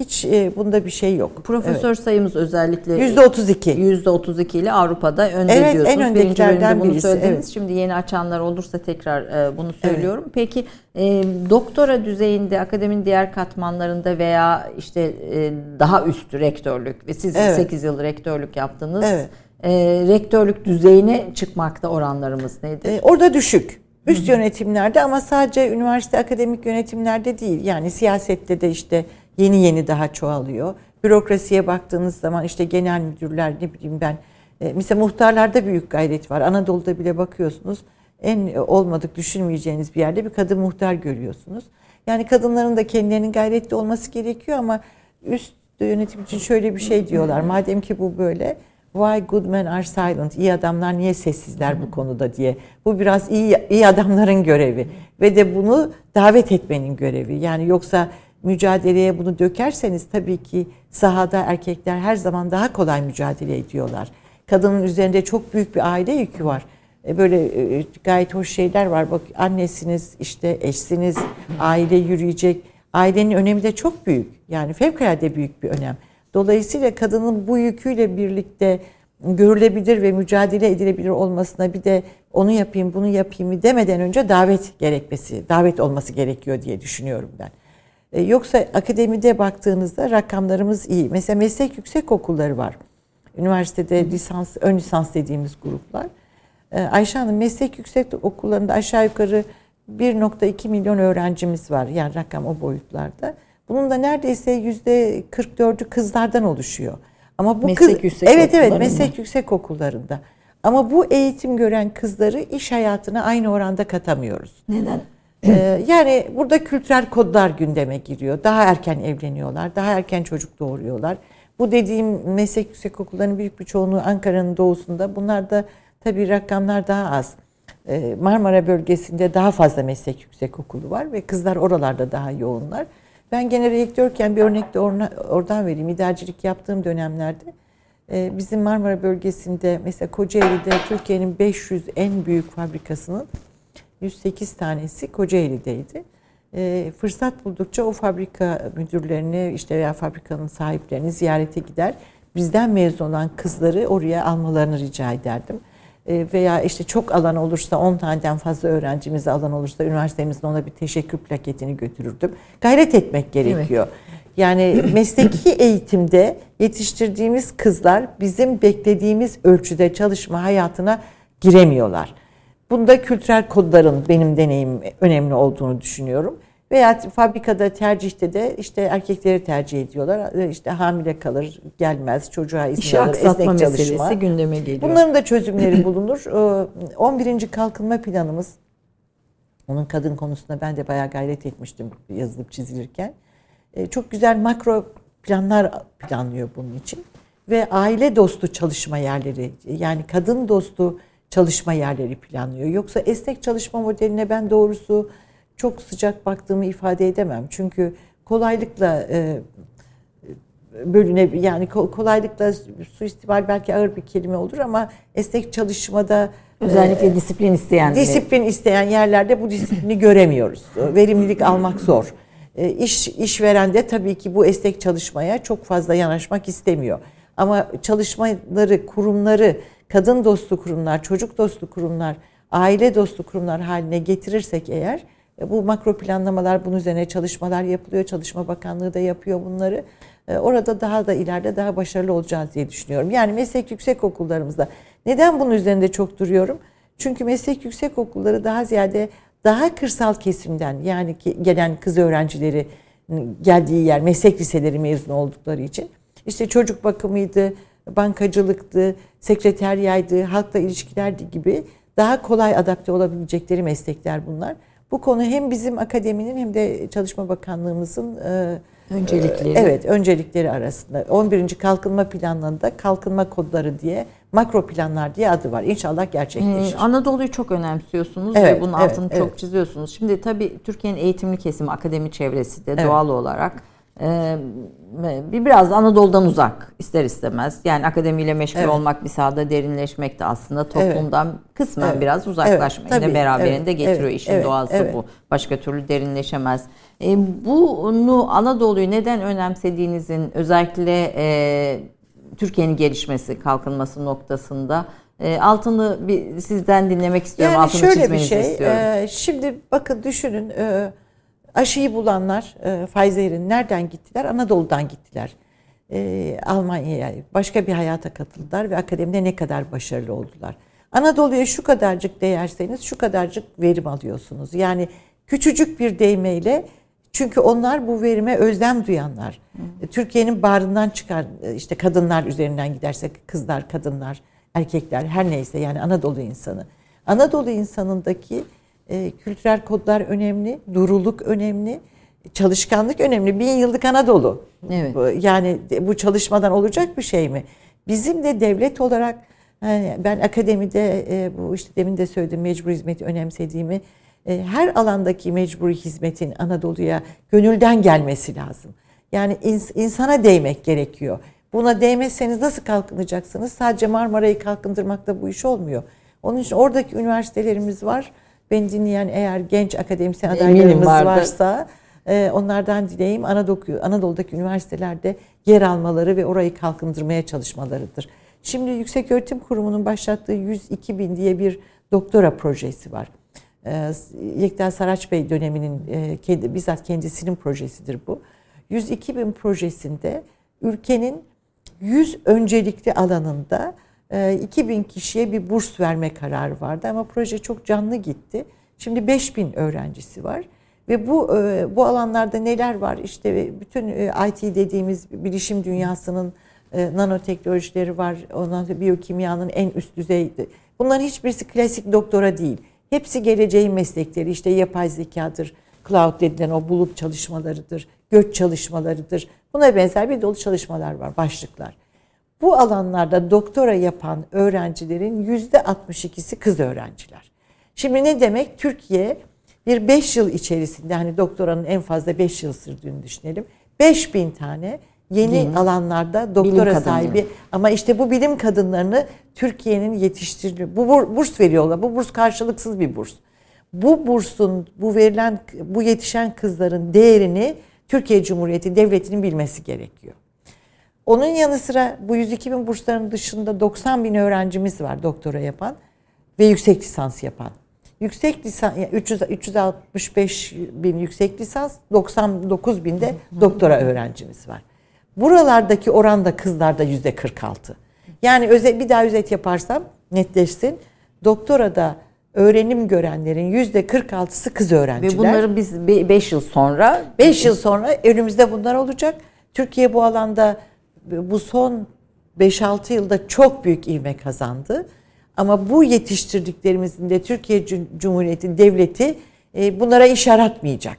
Hiç e, bunda bir şey yok. Profesör evet. sayımız özellikle yüzde otuz iki. Yüzde otuz iki ile Avrupa'da önde evet, diyorsunuz. En Birinci bölümde bunu söylediniz. Evet. Şimdi yeni açanlar olursa tekrar e, bunu söylüyorum. Evet. Peki e, doktora düzeyinde akademinin diğer katmanlarında veya işte e, daha üst rektörlük ve siz evet. 8 yıl rektörlük yaptınız. Evet. E, rektörlük düzeyine çıkmakta oranlarımız nedir? E, orada düşük. Üst Hı-hı. yönetimlerde ama sadece üniversite akademik yönetimlerde değil. Yani siyasette de işte yeni yeni daha çoğalıyor. Bürokrasiye baktığınız zaman işte genel müdürler ne bileyim ben e, mesela muhtarlarda büyük gayret var. Anadolu'da bile bakıyorsunuz en olmadık düşünmeyeceğiniz bir yerde bir kadın muhtar görüyorsunuz. Yani kadınların da kendilerinin gayretli olması gerekiyor ama üst yönetim için şöyle bir şey diyorlar. Madem ki bu böyle Why good men are silent? İyi adamlar niye sessizler bu konuda diye. Bu biraz iyi iyi adamların görevi ve de bunu davet etmenin görevi. Yani yoksa mücadeleye bunu dökerseniz tabii ki sahada erkekler her zaman daha kolay mücadele ediyorlar. Kadının üzerinde çok büyük bir aile yükü var. E, böyle e, gayet hoş şeyler var. Bak annesiniz, işte eşsiniz, aile yürüyecek. Ailenin önemi de çok büyük. Yani fevkalade büyük bir önem. Dolayısıyla kadının bu yüküyle birlikte görülebilir ve mücadele edilebilir olmasına bir de onu yapayım, bunu yapayım demeden önce davet gerekmesi, davet olması gerekiyor diye düşünüyorum ben. E, yoksa akademide baktığınızda rakamlarımız iyi. Mesela meslek yüksek okulları var. Üniversitede lisans, ön lisans dediğimiz gruplar. E, Ayşe Hanım meslek yüksek okullarında aşağı yukarı 1.2 milyon öğrencimiz var. Yani rakam o boyutlarda. Bunun da neredeyse yüzde 44'ü kızlardan oluşuyor. Ama bu meslek kız, yüksek evet evet meslek yüksek okullarında. Ama bu eğitim gören kızları iş hayatına aynı oranda katamıyoruz. Neden? Ee, yani burada kültürel kodlar gündeme giriyor. Daha erken evleniyorlar, daha erken çocuk doğuruyorlar. Bu dediğim meslek yüksek okullarının büyük bir çoğunluğu Ankara'nın doğusunda. Bunlar da tabii rakamlar daha az. Ee, Marmara bölgesinde daha fazla meslek yüksek okulu var ve kızlar oralarda daha yoğunlar. Ben gene rektörken bir örnek de oradan vereyim. İdarecilik yaptığım dönemlerde e, bizim Marmara bölgesinde mesela Kocaeli'de Türkiye'nin 500 en büyük fabrikasının 108 tanesi Kocaeli'deydi. E, fırsat buldukça o fabrika müdürlerini işte veya fabrikanın sahiplerini ziyarete gider. Bizden mezun olan kızları oraya almalarını rica ederdim. E, veya işte çok alan olursa 10 taneden fazla öğrencimiz alan olursa üniversitemizin ona bir teşekkür plaketini götürürdüm. Gayret etmek gerekiyor. Evet. Yani [CLEARS THROAT] mesleki eğitimde yetiştirdiğimiz kızlar bizim beklediğimiz ölçüde çalışma hayatına giremiyorlar. Bunda kültürel kodların benim deneyim önemli olduğunu düşünüyorum. Veya fabrikada tercihte de işte erkekleri tercih ediyorlar. E, işte hamile kalır, gelmez, çocuğa izin İşi alır, esnek çalışma. gündeme geliyor. Bunların da çözümleri [CLEARS THROAT] bulunur. 11. kalkınma planımız, onun kadın konusunda ben de bayağı gayret etmiştim yazılıp çizilirken. E, çok güzel makro planlar planlıyor bunun için. Ve aile dostu çalışma yerleri, yani kadın dostu çalışma yerleri planlıyor. Yoksa esnek çalışma modeline ben doğrusu çok sıcak baktığımı ifade edemem. Çünkü kolaylıkla e, bölüne yani kolaylıkla suistimal belki ağır bir kelime olur ama esnek çalışmada özellikle e, disiplin isteyen disiplin isteyen yerlerde bu disiplini göremiyoruz. Verimlilik almak zor. E, iş işveren de tabii ki bu esnek çalışmaya çok fazla yanaşmak istemiyor. Ama çalışmaları, kurumları kadın dostu kurumlar, çocuk dostu kurumlar, aile dostu kurumlar haline getirirsek eğer e, bu makro planlamalar bunun üzerine çalışmalar yapılıyor. Çalışma Bakanlığı da yapıyor bunları. E, orada daha da ileride daha başarılı olacağız diye düşünüyorum. Yani meslek yüksek okullarımızda. Neden bunun üzerinde çok duruyorum? Çünkü meslek yüksek okulları daha ziyade daha kırsal kesimden yani gelen kız öğrencileri geldiği yer meslek liseleri mezun oldukları için işte çocuk bakımıydı, bankacılıktı, sekreteryaydı, halkla ilişkilerdi gibi daha kolay adapte olabilecekleri meslekler bunlar. Bu konu hem bizim akademinin hem de Çalışma Bakanlığımızın e, öncelikleri. Evet, öncelikleri arasında. 11. Kalkınma Planlarında kalkınma kodları diye makro planlar diye adı var. İnşallah gerçekleşir. Ee, Anadolu'yu çok önemsiyorsunuz evet, ve bunun altını evet. çok çiziyorsunuz. Şimdi tabii Türkiye'nin eğitimli kesimi, akademi çevresi de evet. doğal olarak bir biraz Anadolu'dan uzak ister istemez. Yani akademiyle meşgul evet. olmak bir sahada derinleşmek de aslında toplumdan evet. kısmen evet. biraz uzaklaşmayı evet, beraberinde evet. getiriyor. Evet. İşin evet. doğası evet. bu. Başka türlü derinleşemez. E, bunu Anadolu'yu neden önemsediğinizin özellikle e, Türkiye'nin gelişmesi, kalkınması noktasında e, altını bir sizden dinlemek istiyorum. Yani altını şöyle bir şey. Istiyorum. E, şimdi bakın düşünün. E, aşıyı bulanlar e, Pfizer'in nereden gittiler? Anadolu'dan gittiler. E, Almanya'ya başka bir hayata katıldılar ve akademide ne kadar başarılı oldular. Anadolu'ya şu kadarcık değerseniz şu kadarcık verim alıyorsunuz. Yani küçücük bir değmeyle çünkü onlar bu verime özlem duyanlar. Hmm. Türkiye'nin bağrından çıkan e, işte kadınlar üzerinden gidersek kızlar, kadınlar, erkekler her neyse yani Anadolu insanı. Anadolu insanındaki e, kültürel kodlar önemli, duruluk önemli, çalışkanlık önemli. Bin yıllık Anadolu. Evet. Yani bu çalışmadan olacak bir şey mi? Bizim de devlet olarak yani ben akademide e, bu işte demin de söyledim mecbur hizmeti önemsediğimi e, her alandaki mecburi hizmetin Anadolu'ya gönülden gelmesi lazım. Yani ins, insana değmek gerekiyor. Buna değmezseniz nasıl kalkınacaksınız? Sadece Marmara'yı kalkındırmakla bu iş olmuyor. Onun için oradaki üniversitelerimiz var. Beni dinleyen eğer genç akademisyen adaylarımız varsa e, onlardan dileyim Anadolu, Anadolu'daki üniversitelerde yer almaları ve orayı kalkındırmaya çalışmalarıdır. Şimdi Yüksek Öğretim Kurumu'nun başlattığı 102 bin diye bir doktora projesi var. E, Yekta Saraç Bey döneminin e, kendi, bizzat kendisinin projesidir bu. 102 bin projesinde ülkenin 100 öncelikli alanında 2000 ee, kişiye bir burs verme kararı vardı ama proje çok canlı gitti. Şimdi 5000 öğrencisi var ve bu e, bu alanlarda neler var? İşte bütün e, IT dediğimiz bilişim dünyasının e, nanoteknolojileri var. Ondan sonra biyokimyanın en üst düzeyde. Bunların hiçbirisi klasik doktora değil. Hepsi geleceğin meslekleri. İşte yapay zekadır, cloud dedilen o bulut çalışmalarıdır, göç çalışmalarıdır. Buna benzer bir dolu çalışmalar var, başlıklar. Bu alanlarda doktora yapan öğrencilerin yüzde 62'si kız öğrenciler. Şimdi ne demek? Türkiye bir 5 yıl içerisinde hani doktoranın en fazla 5 yıl sürdüğünü düşünelim. 5000 tane yeni Değil alanlarda doktora sahibi ama işte bu bilim kadınlarını Türkiye'nin yetiştirdiği bu burs veriyorlar. Bu burs karşılıksız bir burs. Bu bursun bu verilen bu yetişen kızların değerini Türkiye Cumhuriyeti devletinin bilmesi gerekiyor. Onun yanı sıra bu 102 bin bursların dışında 90 bin öğrencimiz var doktora yapan ve yüksek lisans yapan. Yüksek lisans, yani 300, 365 bin yüksek lisans, 99 bin de doktora öğrencimiz var. Buralardaki oran da kızlarda yüzde 46. Yani özel, bir daha özet yaparsam netleşsin. Doktora da öğrenim görenlerin yüzde 46'sı kız öğrenciler. Ve bunları biz 5 yıl sonra 5 yıl sonra önümüzde bunlar olacak. Türkiye bu alanda bu son 5-6 yılda çok büyük ivme kazandı. Ama bu yetiştirdiklerimizin de Türkiye Cumhuriyeti Devleti e, bunlara iş aratmayacak.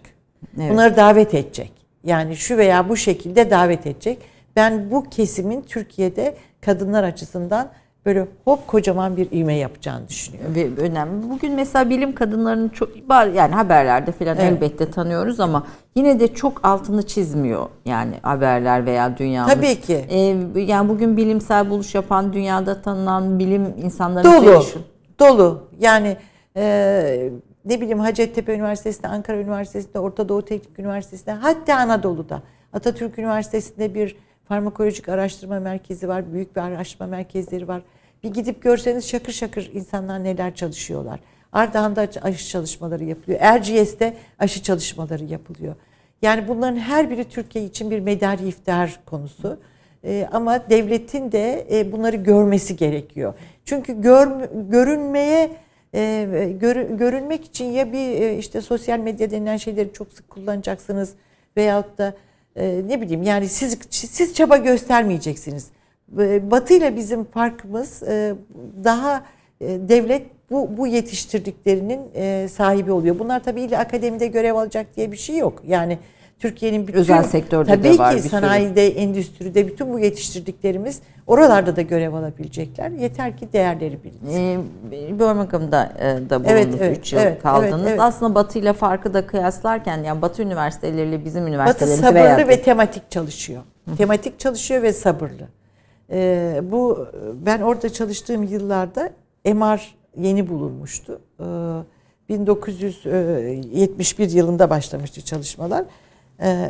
Evet. Bunları davet edecek. Yani şu veya bu şekilde davet edecek. Ben bu kesimin Türkiye'de kadınlar açısından böyle hop kocaman bir ivme yapacağını düşünüyorum. Ve önemli. Bugün mesela bilim kadınlarının çok yani haberlerde falan evet. elbette tanıyoruz ama yine de çok altını çizmiyor yani haberler veya dünyamız. Tabii ki. Ee, yani bugün bilimsel buluş yapan dünyada tanınan bilim insanları dolu. Düşün. Dolu. Yani e, ne bileyim Hacettepe Üniversitesi'nde, Ankara Üniversitesi'nde, Orta Doğu Teknik Üniversitesi'nde hatta Anadolu'da Atatürk Üniversitesi'nde bir farmakolojik araştırma merkezi var, büyük bir araştırma merkezleri var. Bir gidip görseniz şakır şakır insanlar neler çalışıyorlar. Ardahan'da aşı çalışmaları yapılıyor. Erciyes'te aşı çalışmaları yapılıyor. Yani bunların her biri Türkiye için bir medar iftihar konusu. Ee, ama devletin de e, bunları görmesi gerekiyor. Çünkü gör, görünmeye e, gör, görünmek için ya bir e, işte sosyal medya denilen şeyleri çok sık kullanacaksınız veyahut da e, ne bileyim yani siz siz çaba göstermeyeceksiniz. Batı ile bizim farkımız e, daha e, devlet bu, bu yetiştirdiklerinin e, sahibi oluyor. Bunlar tabii ile akademide görev alacak diye bir şey yok. Yani Türkiye'nin bütün özel sektörde tabii de var ki sanayide, sürü. endüstride bütün bu yetiştirdiklerimiz oralarda da görev alabilecekler. Yeter ki değerleri bilinsin. Ee, Birmingham'da e, da bulundunuz. Evet, evet, 3 yıl evet, kaldınız. Evet, evet. Aslında Batı ile farkı da kıyaslarken yani Batı üniversiteleriyle bizim üniversitelerimiz Batı sabırlı veya... ve tematik çalışıyor. Hı. Tematik çalışıyor ve sabırlı. Ee, bu ben orada çalıştığım yıllarda MR yeni bulunmuştu. Ee, 1971 yılında başlamıştı çalışmalar. Ee,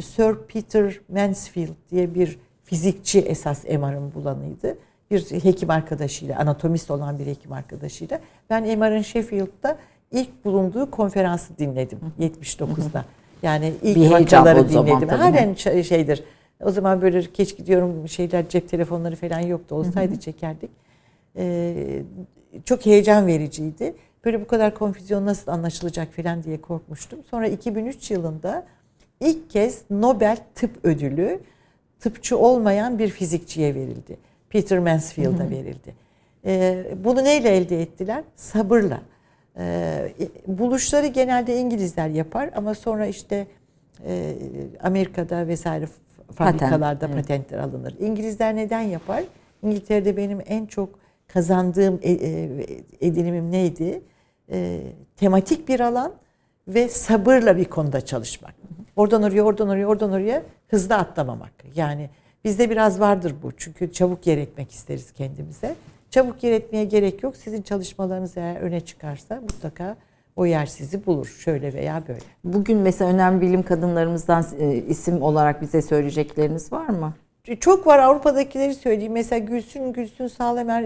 Sir Peter Mansfield diye bir fizikçi esas MR'ın bulanıydı. Bir hekim arkadaşıyla, anatomist olan bir hekim arkadaşıyla. Ben MR'ın Sheffield'da ilk bulunduğu konferansı dinledim 79'da. Yani ilk bir vakaları dinledim. Halen şeydir. O zaman böyle geç gidiyorum şeyler cep telefonları falan yoktu. Olsaydı çekerdik. Ee, çok heyecan vericiydi böyle bu kadar konfüzyon nasıl anlaşılacak falan diye korkmuştum. Sonra 2003 yılında ilk kez Nobel Tıp Ödülü tıpçı olmayan bir fizikçiye verildi. Peter Mansfield'a verildi. Ee, bunu neyle elde ettiler? Sabırla. Ee, buluşları genelde İngilizler yapar ama sonra işte e, Amerika'da vesaire fabrikalarda Patent, patentler evet. alınır. İngilizler neden yapar? İngiltere'de benim en çok kazandığım e, e, edinimim neydi? E, tematik bir alan ve sabırla bir konuda çalışmak. Oradan oraya, oradan oraya, oradan oraya hızlı atlamamak. Yani bizde biraz vardır bu. Çünkü çabuk yer etmek isteriz kendimize. Çabuk yer etmeye gerek yok. Sizin çalışmalarınız eğer öne çıkarsa mutlaka o yer sizi bulur. Şöyle veya böyle. Bugün mesela önemli bilim kadınlarımızdan isim olarak bize söyleyecekleriniz var mı? Çok var Avrupa'dakileri söyleyeyim. Mesela Gülsün Gülsün Sağlamer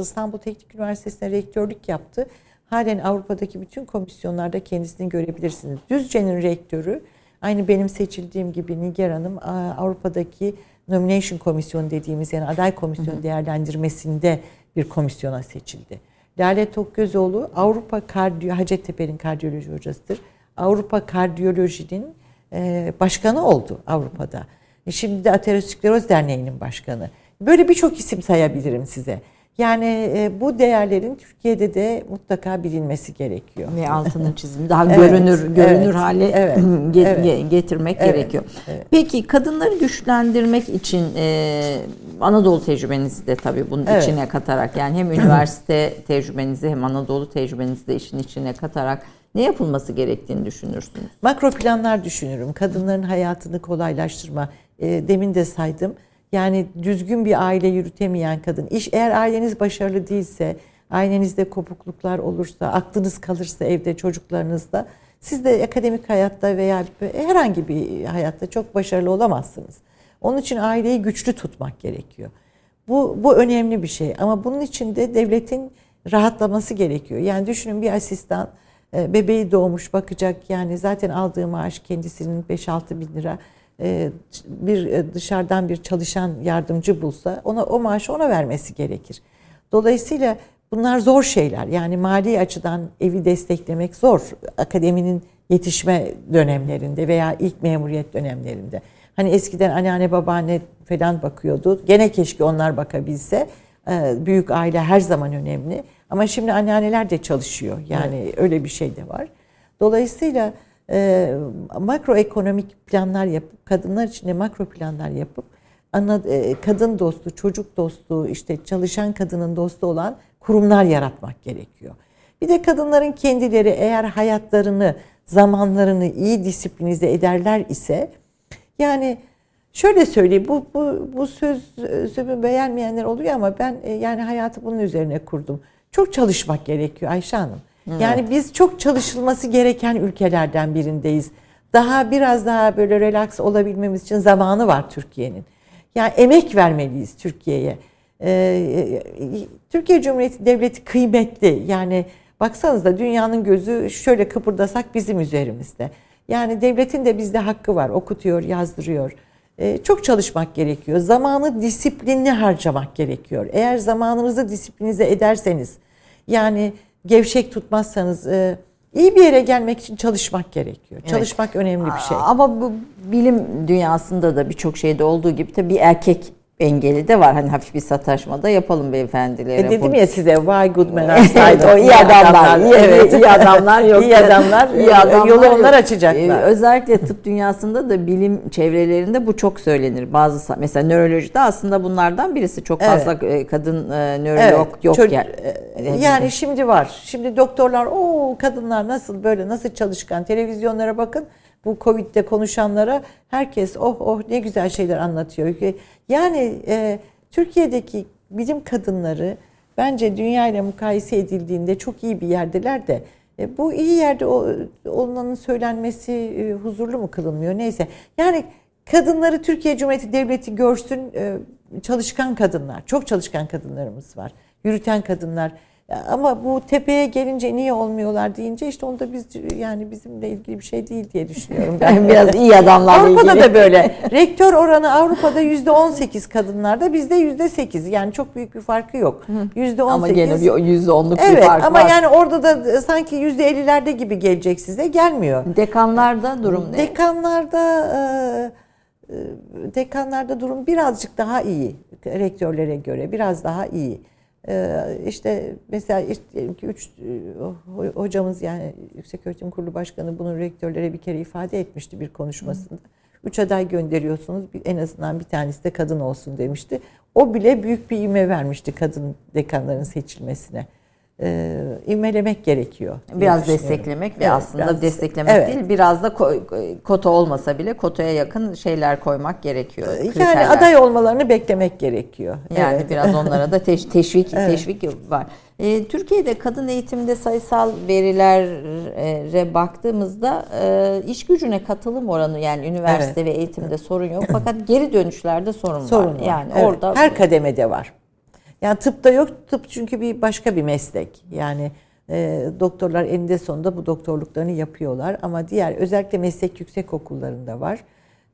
İstanbul Teknik Üniversitesi'ne rektörlük yaptı. Halen Avrupa'daki bütün komisyonlarda kendisini görebilirsiniz. Düzce'nin rektörü aynı benim seçildiğim gibi Nigar Hanım Avrupa'daki nomination komisyonu dediğimiz yani aday komisyon değerlendirmesinde bir komisyona seçildi. Lale Tokgözoğlu Avrupa Kardiyo Hacettepe'nin kardiyoloji hocasıdır. Avrupa Kardiyoloji'nin başkanı oldu Avrupa'da. E, şimdi de Ateroskleroz Derneği'nin başkanı. Böyle birçok isim sayabilirim size. Yani e, bu değerlerin Türkiye'de de mutlaka bilinmesi gerekiyor. Ve altının [LAUGHS] çizimi daha evet, görünür görünür evet, hale evet, [LAUGHS] get, getirmek evet, gerekiyor. Evet. Peki kadınları güçlendirmek için e, Anadolu tecrübenizi de tabii bunun evet. içine katarak yani hem [LAUGHS] üniversite tecrübenizi hem Anadolu tecrübenizi de işin içine katarak ne yapılması gerektiğini düşünürsünüz? Makro planlar düşünürüm. Kadınların hayatını kolaylaştırma. E, demin de saydım. Yani düzgün bir aile yürütemeyen kadın. İş eğer aileniz başarılı değilse, ailenizde kopukluklar olursa, aklınız kalırsa evde çocuklarınızda siz de akademik hayatta veya herhangi bir hayatta çok başarılı olamazsınız. Onun için aileyi güçlü tutmak gerekiyor. Bu, bu önemli bir şey ama bunun için de devletin rahatlaması gerekiyor. Yani düşünün bir asistan e, bebeği doğmuş bakacak yani zaten aldığı maaş kendisinin 5-6 bin lira bir e, dışarıdan bir çalışan yardımcı bulsa ona o maaşı ona vermesi gerekir. Dolayısıyla bunlar zor şeyler. Yani mali açıdan evi desteklemek zor. Akademinin yetişme dönemlerinde veya ilk memuriyet dönemlerinde. Hani eskiden anneanne babaanne falan bakıyordu. Gene keşke onlar bakabilse. Büyük aile her zaman önemli. Ama şimdi anneanneler de çalışıyor. Yani evet. öyle bir şey de var. Dolayısıyla e, makroekonomik planlar yapıp, kadınlar için de makro planlar yapıp, ana, e, kadın dostu, çocuk dostu, işte çalışan kadının dostu olan kurumlar yaratmak gerekiyor. Bir de kadınların kendileri eğer hayatlarını, zamanlarını iyi disiplinize ederler ise, yani şöyle söyleyeyim, bu, bu, bu söz sözümü beğenmeyenler oluyor ama ben e, yani hayatı bunun üzerine kurdum. Çok çalışmak gerekiyor Ayşe Hanım. Evet. Yani biz çok çalışılması gereken ülkelerden birindeyiz. Daha biraz daha böyle relax olabilmemiz için zamanı var Türkiye'nin. Yani emek vermeliyiz Türkiye'ye. Ee, Türkiye Cumhuriyeti Devleti kıymetli. Yani baksanıza dünyanın gözü şöyle kıpırdasak bizim üzerimizde. Yani devletin de bizde hakkı var. Okutuyor, yazdırıyor. Ee, çok çalışmak gerekiyor. Zamanı disiplinli harcamak gerekiyor. Eğer zamanınızı disiplinize ederseniz yani gevşek tutmazsanız e, iyi bir yere gelmek için çalışmak gerekiyor. Evet. Çalışmak önemli bir şey. Ama bu bilim dünyasında da birçok şeyde olduğu gibi tabii bir erkek engeli de var. Hani hafif bir sataşma da yapalım beyefendilere. E dedim ya size why good men are evet, o iyi adamlar. iyi, evet. iyi [LAUGHS] adamlar yok. iyi adamlar. iyi adamlar yolu onlar açacaklar. Ee, özellikle tıp dünyasında da bilim çevrelerinde bu çok söylenir. Bazı mesela nörolojide aslında bunlardan birisi çok fazla evet. kadın e, nörolog evet. yok Çocuk, yani. E, yani [LAUGHS] şimdi var. Şimdi doktorlar o kadınlar nasıl böyle nasıl çalışkan televizyonlara bakın bu Covid'de konuşanlara herkes oh oh ne güzel şeyler anlatıyor. Yani e, Türkiye'deki bilim kadınları bence dünya ile mukayese edildiğinde çok iyi bir yerdeler de e, bu iyi yerde olmanın söylenmesi e, huzurlu mu kılınmıyor neyse. Yani kadınları Türkiye Cumhuriyeti Devleti görsün e, çalışkan kadınlar çok çalışkan kadınlarımız var. Yürüten kadınlar ama bu tepeye gelince niye olmuyorlar deyince işte onda biz yani bizimle ilgili bir şey değil diye düşünüyorum. Ben [LAUGHS] biraz iyi adamlarla Avrupa'da ilgili. da böyle. Rektör oranı Avrupa'da yüzde on sekiz kadınlarda bizde yüzde sekiz. Yani çok büyük bir farkı yok. Yüzde on Ama gene bir yüzde onluk evet, bir fark ama var. ama yani orada da sanki yüzde ellilerde gibi gelecek size gelmiyor. Dekanlarda durum ne? Dekanlarda e, dekanlarda durum birazcık daha iyi. Rektörlere göre biraz daha iyi. Ee, işte mesela işte ki üç e, hocamız yani Yüksek Öğretim Kurulu Başkanı bunu rektörlere bir kere ifade etmişti bir konuşmasında. Üç aday gönderiyorsunuz en azından bir tanesi de kadın olsun demişti. O bile büyük bir ivme vermişti kadın dekanların seçilmesine e, imelemek gerekiyor. Biraz desteklemek ve evet, aslında biraz, desteklemek evet. değil biraz da kota olmasa bile kotaya yakın şeyler koymak gerekiyor. Yani kriterler. aday olmalarını beklemek gerekiyor. Yani evet. biraz onlara da teş, [LAUGHS] teşvik evet. teşvik var. E, Türkiye'de kadın eğitimde sayısal verilere baktığımızda e, iş gücüne katılım oranı yani üniversite evet. ve eğitimde sorun yok fakat geri dönüşlerde sorun, sorun var. var. Yani evet. orada her kademede var. Yani tıpta yok. Tıp çünkü bir başka bir meslek. Yani e, doktorlar eninde sonunda bu doktorluklarını yapıyorlar. Ama diğer özellikle meslek yüksek okullarında var.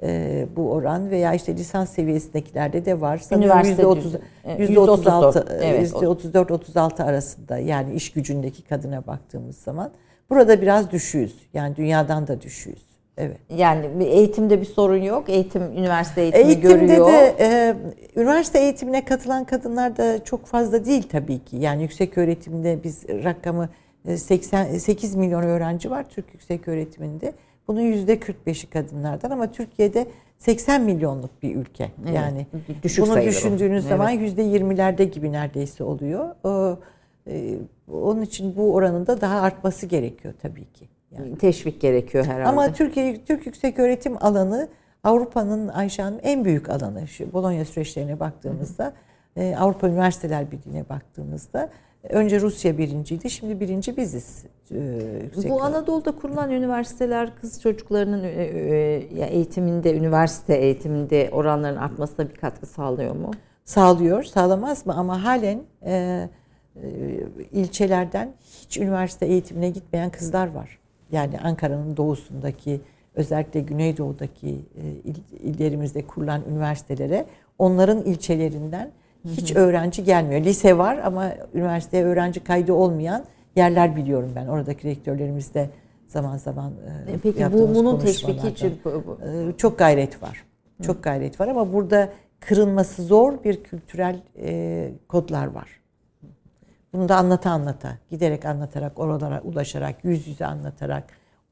E, bu oran veya işte lisans seviyesindekilerde de var. Üniversite %30, %36, evet, %34-36 arasında yani iş gücündeki kadına baktığımız zaman. Burada biraz düşüyoruz. Yani dünyadan da düşüyoruz. Evet. Yani eğitimde bir sorun yok. Eğitim, üniversite eğitimi Eğitimde görüyor. de e, üniversite eğitimine katılan kadınlar da çok fazla değil tabii ki. Yani yüksek öğretimde biz rakamı 88 e, milyon öğrenci var Türk yüksek öğretiminde. Bunun yüzde 45'i kadınlardan ama Türkiye'de 80 milyonluk bir ülke. Evet, yani düşük bunu düşündüğünüz o. zaman yüzde evet. 20'lerde gibi neredeyse oluyor. E, onun için bu oranın da daha artması gerekiyor tabii ki. Yani. Teşvik gerekiyor herhalde. Ama Türkiye Türk yüksek öğretim alanı Avrupa'nın Ayşe'nin en büyük alanı. Şu Bologna süreçlerine baktığımızda, e, Avrupa Üniversiteler Birliği'ne baktığımızda önce Rusya birinciydi, şimdi birinci biziz. E, Bu Anadolu'da kurulan üniversiteler kız çocuklarının e, e, eğitiminde, üniversite eğitiminde oranların artmasına bir katkı sağlıyor mu? Sağlıyor, sağlamaz mı? Ama halen e, e, ilçelerden hiç üniversite eğitimine gitmeyen kızlar var yani Ankara'nın doğusundaki özellikle Güneydoğu'daki e, illerimizde kurulan üniversitelere onların ilçelerinden hiç öğrenci gelmiyor. Lise var ama üniversiteye öğrenci kaydı olmayan yerler biliyorum ben. Oradaki rektörlerimizde zaman zaman e, Peki bu bunun teşviki için e, çok gayret var. Çok gayret var ama burada kırılması zor bir kültürel kodlar var. Bunu da anlata anlata, giderek anlatarak, oralara ulaşarak, yüz yüze anlatarak,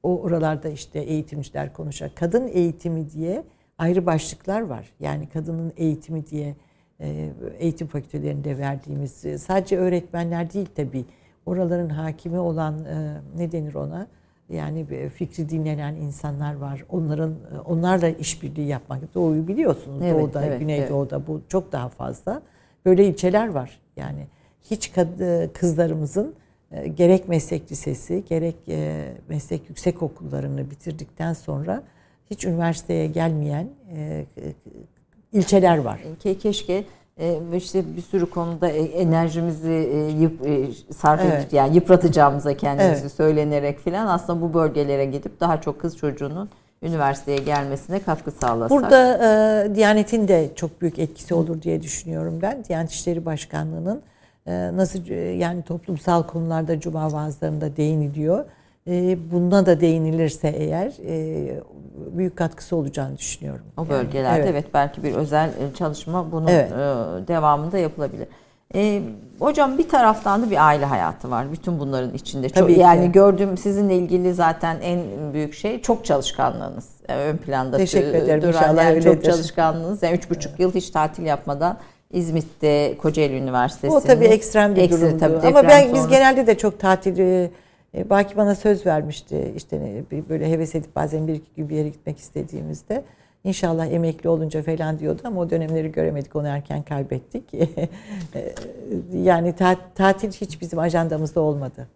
o oralarda işte eğitimciler konuşarak, kadın eğitimi diye ayrı başlıklar var. Yani kadının eğitimi diye e, eğitim fakültelerinde verdiğimiz e, sadece öğretmenler değil tabii. Oraların hakimi olan e, ne denir ona? Yani fikri dinlenen insanlar var. Onların onlarla işbirliği yapmak. Doğuyu biliyorsunuz. Evet, Doğuda, evet, Güneydoğu'da evet. bu çok daha fazla. Böyle ilçeler var. Yani hiç kızlarımızın e, gerek meslek lisesi gerek e, meslek yüksek okullarını bitirdikten sonra hiç üniversiteye gelmeyen e, ilçeler var. Keşke işte bir sürü konuda enerjimizi yıp, sarf evet. edip yani yıpratacağımıza kendimizi evet. söylenerek filan aslında bu bölgelere gidip daha çok kız çocuğunun üniversiteye gelmesine katkı sağlasak. Burada e, Diyanet'in de çok büyük etkisi olur diye düşünüyorum ben. Diyanet İşleri Başkanlığı'nın nasıl e, yani toplumsal konularda cuma vaazlarında değiniliyor. e, buna da değinilirse eğer e, büyük katkısı olacağını düşünüyorum. O bölgelerde evet. evet belki bir özel e, çalışma bunun evet. devamında yapılabilir. E, hocam bir taraftan da bir aile hayatı var. Bütün bunların içinde. Tabii çok, yani gördüğüm sizinle ilgili zaten en büyük şey çok çalışkanlığınız. Yani ön planda Teşekkür ederim. duran yani çok çalışkanlığınız. Yani üç buçuk evet. yıl hiç tatil yapmadan İzmit'te Kocaeli Üniversitesi'nin. O tabii ekstrem bir ekstra, durumdu. Tabii Ama ben sonrası. biz genelde de çok tatili e, Baki bana söz vermişti işte böyle heves edip bazen bir iki gün bir yere gitmek istediğimizde İnşallah emekli olunca falan diyordu ama o dönemleri göremedik. Onu erken kaybettik. [LAUGHS] yani tatil hiç bizim ajandamızda olmadı.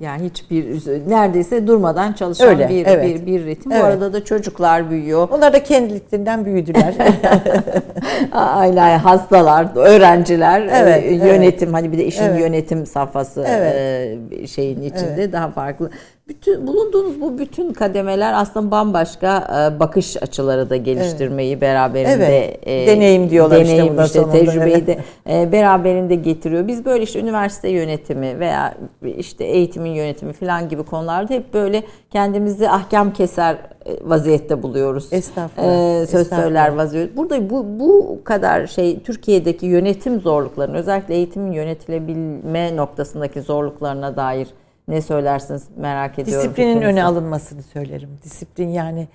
Yani hiçbir neredeyse durmadan çalışan Öyle, bir, evet. bir bir ritim. Evet. Bu arada da çocuklar büyüyor. Onlar da kendiliklerinden büyüdüler. [LAUGHS] Aile hastalar, öğrenciler, evet, yönetim evet. hani bir de işin evet. yönetim safhası evet. şeyin içinde evet. daha farklı bütün bulunduğunuz bu bütün kademeler aslında bambaşka e, bakış açıları da geliştirmeyi evet. beraberinde evet. e, deneyim diyorlar deneyim işte, işte tecrübeyi evet. de e, beraberinde getiriyor. Biz böyle işte üniversite yönetimi veya işte eğitimin yönetimi falan gibi konularda hep böyle kendimizi ahkam keser e, vaziyette buluyoruz. Estağfurullah. Ee, söz Estağfurullah. söyler vaziyette. Burada bu bu kadar şey Türkiye'deki yönetim zorluklarını özellikle eğitimin yönetilebilme noktasındaki zorluklarına dair ne söylersiniz merak ediyorum. Disiplinin fikrinizi. öne alınmasını söylerim. Disiplin yani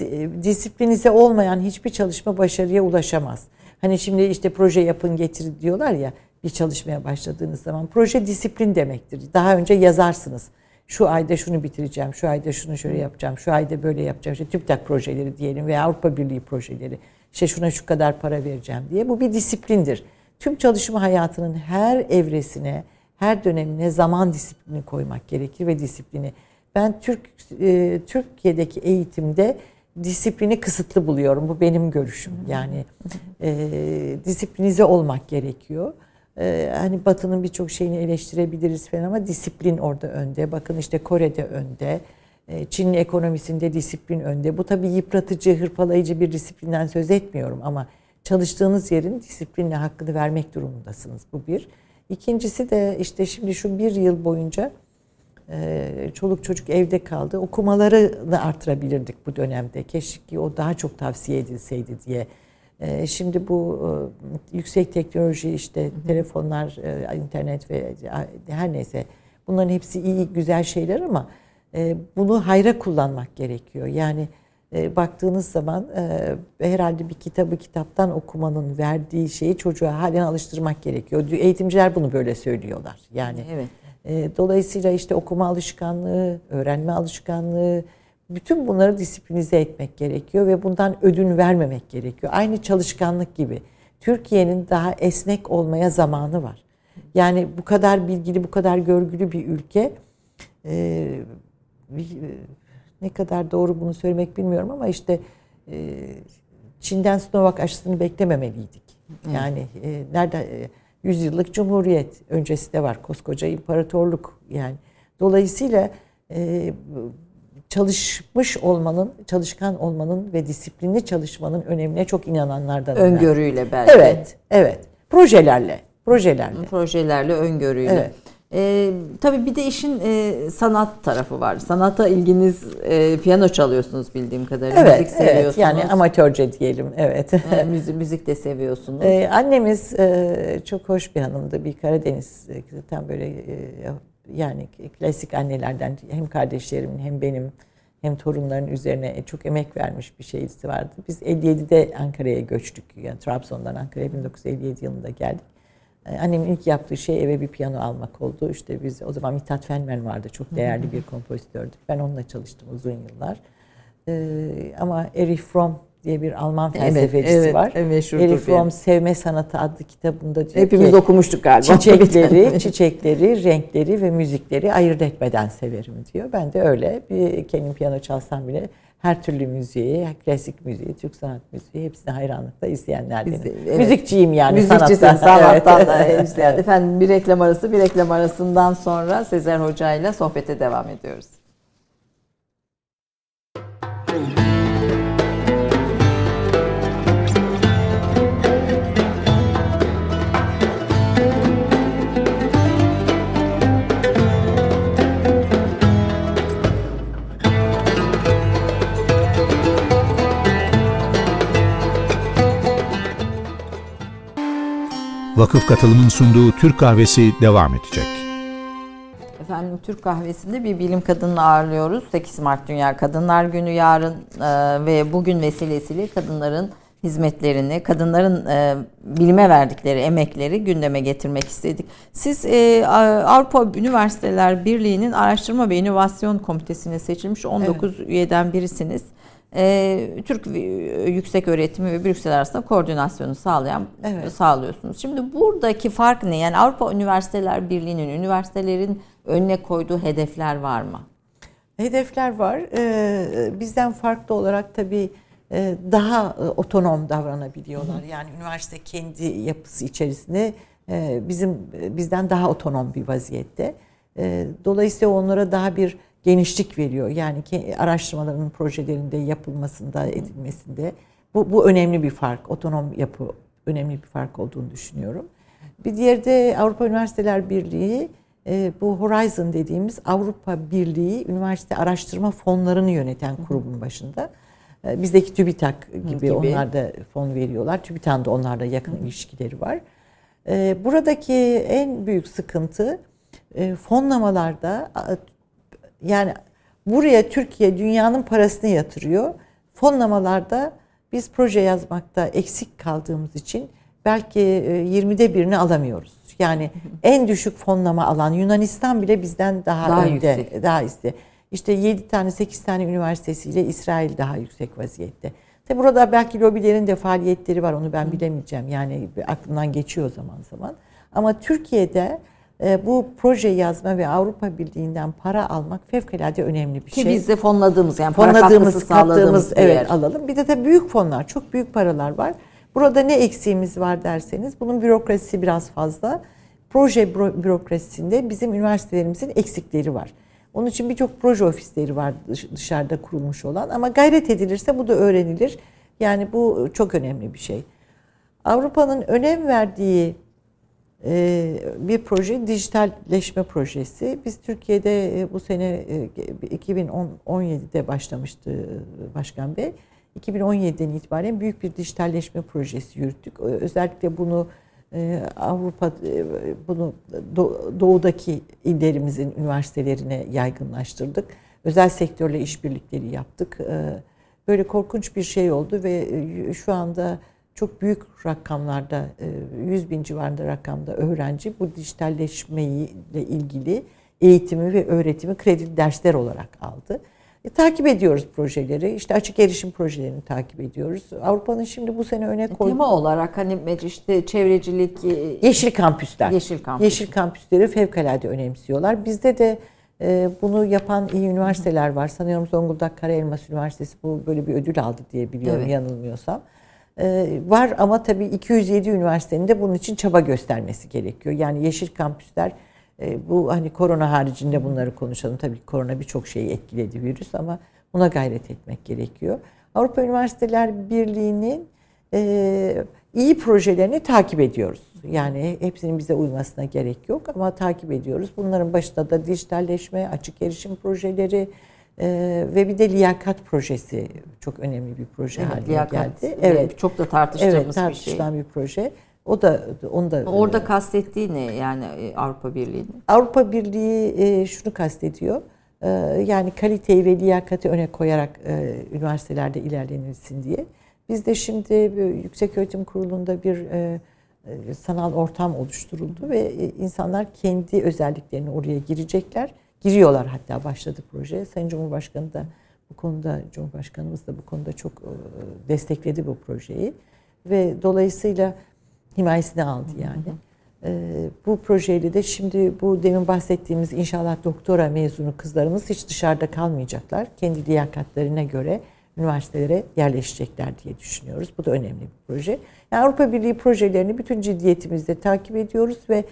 e, disiplinize olmayan hiçbir çalışma başarıya ulaşamaz. Hani şimdi işte proje yapın getirin diyorlar ya bir çalışmaya başladığınız zaman proje disiplin demektir. Daha önce yazarsınız. Şu ayda şunu bitireceğim, şu ayda şunu şöyle yapacağım, şu ayda böyle yapacağım. İşte TÜBİTAK projeleri diyelim veya Avrupa Birliği projeleri. İşte şuna şu kadar para vereceğim diye. Bu bir disiplindir. Tüm çalışma hayatının her evresine, her dönemine zaman disiplini koymak gerekir ve disiplini. Ben Türk e, Türkiye'deki eğitimde disiplini kısıtlı buluyorum. Bu benim görüşüm. Yani e, disiplinize olmak gerekiyor. E, hani Batı'nın birçok şeyini eleştirebiliriz falan ama disiplin orada önde. Bakın işte Kore'de önde. E, Çin'in ekonomisinde disiplin önde. Bu tabii yıpratıcı, hırpalayıcı bir disiplinden söz etmiyorum ama çalıştığınız yerin disiplinle hakkını vermek durumundasınız. Bu bir. İkincisi de işte şimdi şu bir yıl boyunca e, çoluk çocuk evde kaldı. Okumalarını artırabilirdik bu dönemde. Keşke o daha çok tavsiye edilseydi diye. E, şimdi bu e, yüksek teknoloji işte telefonlar, internet ve her neyse bunların hepsi iyi güzel şeyler ama bunu hayra kullanmak gerekiyor. Yani e, baktığınız zaman e, herhalde bir kitabı kitaptan okumanın verdiği şeyi çocuğa halen alıştırmak gerekiyor. Eğitimciler bunu böyle söylüyorlar. Yani evet. e, dolayısıyla işte okuma alışkanlığı, öğrenme alışkanlığı bütün bunları disiplinize etmek gerekiyor ve bundan ödün vermemek gerekiyor. Aynı çalışkanlık gibi. Türkiye'nin daha esnek olmaya zamanı var. Yani bu kadar bilgili, bu kadar görgülü bir ülke e, ne kadar doğru bunu söylemek bilmiyorum ama işte e, Çin'den Sinovac aşısını beklememeliydik. Yani e, nerede e, yüzyıllık cumhuriyet öncesi de var koskoca imparatorluk yani. Dolayısıyla e, çalışmış olmanın, çalışkan olmanın ve disiplinli çalışmanın önemine çok inananlardan. Öngörüyle belki. Evet, evet. Projelerle, projelerle. Projelerle, öngörüyle. Evet. E, tabii bir de işin e, sanat tarafı var. Sanata ilginiz e, piyano çalıyorsunuz bildiğim kadarıyla. Evet, müzik seviyorsunuz. Evet, yani amatörce diyelim. Evet. E, müzik, müzik de seviyorsunuz. E, annemiz e, çok hoş bir hanımdı. Bir Karadeniz zaten böyle e, yani klasik annelerden hem kardeşlerimin hem benim hem torunların üzerine çok emek vermiş bir şeysi vardı. Biz 57'de Ankara'ya göçtük. Yani Trabzon'dan Ankara'ya 1957 yılında geldik. Ee, annemin ilk yaptığı şey eve bir piyano almak oldu. İşte biz o zaman Mithat Fenmen vardı. Çok değerli bir kompozitördü. Ben onunla çalıştım uzun yıllar. Ee, ama Erich Fromm diye bir Alman felsefecisi evet, var. Evet, Erich Fromm Sevme Sanatı adlı kitabında diyor Hepimiz ki, okumuştuk galiba. Çiçekleri, [LAUGHS] çiçekleri, renkleri ve müzikleri ayırt etmeden severim diyor. Ben de öyle. Bir kendim piyano çalsam bile her türlü müziği, klasik müziği, Türk sanat müziği hepsine hayranlıkla izleyenlerdenim. Evet. Müzikçiyim yani Müzikçisin, sanattan. sanattan [LAUGHS] evet. izleyen. Efendim bir reklam arası, bir reklam arasından sonra Sezer Hoca ile sohbete devam ediyoruz. Vakıf Katılım'ın sunduğu Türk Kahvesi devam edecek. Efendim Türk Kahvesi'nde bir bilim kadını ağırlıyoruz. 8 Mart Dünya Kadınlar Günü yarın e, ve bugün vesilesiyle kadınların hizmetlerini, kadınların e, bilime verdikleri emekleri gündeme getirmek istedik. Siz e, Avrupa Üniversiteler Birliği'nin Araştırma ve İnovasyon Komitesi'ne seçilmiş 19 evet. üyeden birisiniz. E, Türk yüksek öğretimi ve Brüksel arasında koordinasyonu sağlayan evet. sağlıyorsunuz. Şimdi buradaki fark ne? Yani Avrupa Üniversiteler Birliği'nin üniversitelerin önüne koyduğu hedefler var mı? Hedefler var. Ee, bizden farklı olarak tabii e, daha e, otonom davranabiliyorlar. Yani üniversite kendi yapısı içerisinde e, bizim bizden daha otonom bir vaziyette. Dolayısıyla onlara daha bir genişlik veriyor. Yani araştırmaların projelerinde yapılmasında, edilmesinde. Bu, bu önemli bir fark. Otonom yapı önemli bir fark olduğunu düşünüyorum. Bir diğeri de Avrupa Üniversiteler Birliği bu Horizon dediğimiz Avrupa Birliği üniversite araştırma fonlarını yöneten kurumun başında. Ee, bizdeki TÜBİTAK gibi, gibi. onlar da fon veriyorlar. TÜBİTAK'ın da onlarla yakın Hı. ilişkileri var. Ee, buradaki en büyük sıkıntı e, fonlamalarda yani buraya Türkiye dünyanın parasını yatırıyor. Fonlamalarda biz proje yazmakta eksik kaldığımız için belki 20'de e, birini alamıyoruz. Yani en düşük fonlama alan Yunanistan bile bizden daha, daha önde, yüksek. daha iste. İşte 7 tane 8 tane üniversitesiyle İsrail daha yüksek vaziyette. Tabi burada belki lobilerin de faaliyetleri var onu ben bilemeyeceğim. Yani aklımdan geçiyor zaman zaman. Ama Türkiye'de bu proje yazma ve Avrupa Birliği'nden para almak fevkalade önemli bir Ki şey. Ki biz de fonladığımız yani fonladığımız, kattığımız evet yer. alalım. Bir de tabii büyük fonlar, çok büyük paralar var. Burada ne eksiğimiz var derseniz bunun bürokrasisi biraz fazla. Proje bürokrasisinde bizim üniversitelerimizin eksikleri var. Onun için birçok proje ofisleri var dışarıda kurulmuş olan ama gayret edilirse bu da öğrenilir. Yani bu çok önemli bir şey. Avrupa'nın önem verdiği bir proje dijitalleşme projesi. Biz Türkiye'de e, bu sene 2017'de e, başlamıştı Başkan Bey. 2017'den itibaren büyük bir dijitalleşme projesi yürüttük. Özellikle bunu ee, Avrupa e, bunu doğudaki illerimizin üniversitelerine yaygınlaştırdık. Özel sektörle işbirlikleri yaptık. Ee, böyle korkunç bir şey oldu ve e, şu anda çok büyük rakamlarda, 100 e, bin civarında rakamda öğrenci bu dijitalleşmeyle ilgili eğitimi ve öğretimi kredi dersler olarak aldı. E, takip ediyoruz projeleri. İşte açık erişim projelerini takip ediyoruz. Avrupa'nın şimdi bu sene öne koyduğu... Tema olarak hani işte çevrecilik... E, yeşil kampüsler. Yeşil kampüs. Yeşil kampüsleri fevkalade önemsiyorlar. Bizde de e, bunu yapan iyi üniversiteler var. Sanıyorum Zonguldak Karaelmas Üniversitesi bu böyle bir ödül aldı diye biliyorum evet. yanılmıyorsam. E, var ama tabii 207 üniversitenin de bunun için çaba göstermesi gerekiyor. Yani yeşil kampüsler e, bu hani korona haricinde bunları konuşalım. Tabii korona birçok şeyi etkiledi virüs ama buna gayret etmek gerekiyor. Avrupa Üniversiteler Birliği'nin e, iyi projelerini takip ediyoruz. Yani hepsinin bize uymasına gerek yok ama takip ediyoruz. Bunların başında da dijitalleşme, açık erişim projeleri e, ve bir de liyakat projesi çok önemli bir proje evet, haline liyakat, geldi. Evet, çok da tartıştığımız evet, tartışılan bir şey. bir proje. O da onu da Orada kastettiği ne yani e, Avrupa Birliği'nin? Avrupa Birliği e, şunu kastediyor. E, yani kaliteyi ve liyakati öne koyarak üniversitelerde ilerlenilsin diye. Biz de şimdi Yüksek Öğretim Kurulu'nda bir sanal ortam oluşturuldu ve insanlar kendi özelliklerini oraya girecekler. Giriyorlar hatta başladı proje. Sayın Cumhurbaşkanı da bu konuda Cumhurbaşkanımız da bu konuda çok destekledi bu projeyi ve dolayısıyla himayesine aldı yani. Hı hı. Ee, bu projeyle de şimdi bu demin bahsettiğimiz inşallah doktora mezunu kızlarımız hiç dışarıda kalmayacaklar. Kendi liyakatlarına göre üniversitelere yerleşecekler diye düşünüyoruz. Bu da önemli bir proje. Yani Avrupa Birliği projelerini bütün ciddiyetimizle takip ediyoruz ve e,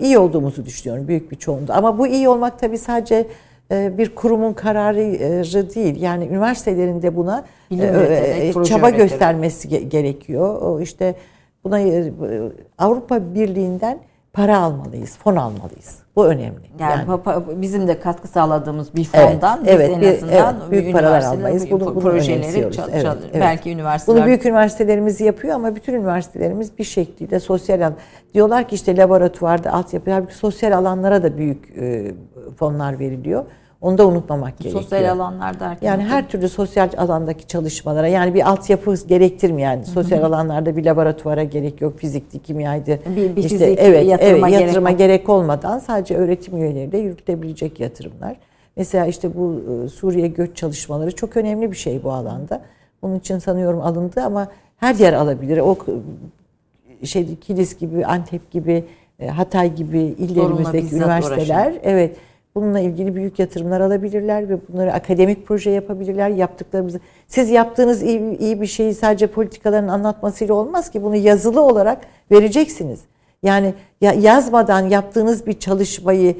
iyi olduğumuzu düşünüyorum büyük bir çoğunda. Ama bu iyi olmak tabii sadece e, bir kurumun kararı değil. Yani üniversitelerinde buna e, çaba göstermesi gerekiyor. İşte Buna e, Avrupa Birliği'nden para almalıyız, fon almalıyız. Bu önemli. Yani, yani bizim de katkı sağladığımız bir fondan evet, evet, en azından evet, büyük paralar almayız. Bunu, bunu projeleri çal, evet, evet. belki üniversiteler Bunu büyük üniversitelerimiz yapıyor ama bütün üniversitelerimiz bir şekilde sosyal diyorlar ki işte laboratuvarda altyapı halbuki sosyal alanlara da büyük e, fonlar veriliyor. Onu da unutmamak gerekiyor. Sosyal alanlar derken? Yani her türlü sosyal alandaki çalışmalara yani bir altyapı gerektirmiyor yani. Sosyal alanlarda bir laboratuvara gerek yok. Fizikti, kimyaydı. Bir, bir işte, fizik, evet, yatırıma, evet, yatırıma gerek, gerek olmadan sadece öğretim üyeleriyle yürütülebilecek yatırımlar. Mesela işte bu e, Suriye göç çalışmaları çok önemli bir şey bu alanda. Bunun için sanıyorum alındı ama her yer alabilir. O şey Kilis gibi, Antep gibi, e, Hatay gibi illerimizdeki üniversiteler uğraşın. evet Bununla ilgili büyük yatırımlar alabilirler ve bunları akademik proje yapabilirler. Yaptıklarımızı siz yaptığınız iyi, iyi bir şeyi sadece politikaların anlatmasıyla olmaz ki bunu yazılı olarak vereceksiniz. Yani ya yazmadan yaptığınız bir çalışmayı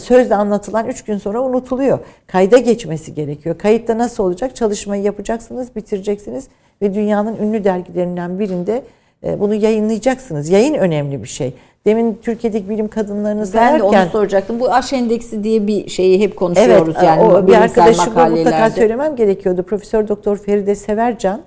sözle anlatılan üç gün sonra unutuluyor. Kayda geçmesi gerekiyor. Kayıtta nasıl olacak? Çalışmayı yapacaksınız, bitireceksiniz ve dünyanın ünlü dergilerinden birinde bunu yayınlayacaksınız. Yayın önemli bir şey. Demin Türkiye'deki bilim kadınlarını sayarken... Ben de onu soracaktım. Bu aş endeksi diye bir şeyi hep konuşuyoruz. Evet, yani o, bir arkadaşımla mutlaka söylemem gerekiyordu. Profesör Doktor Feride Severcan,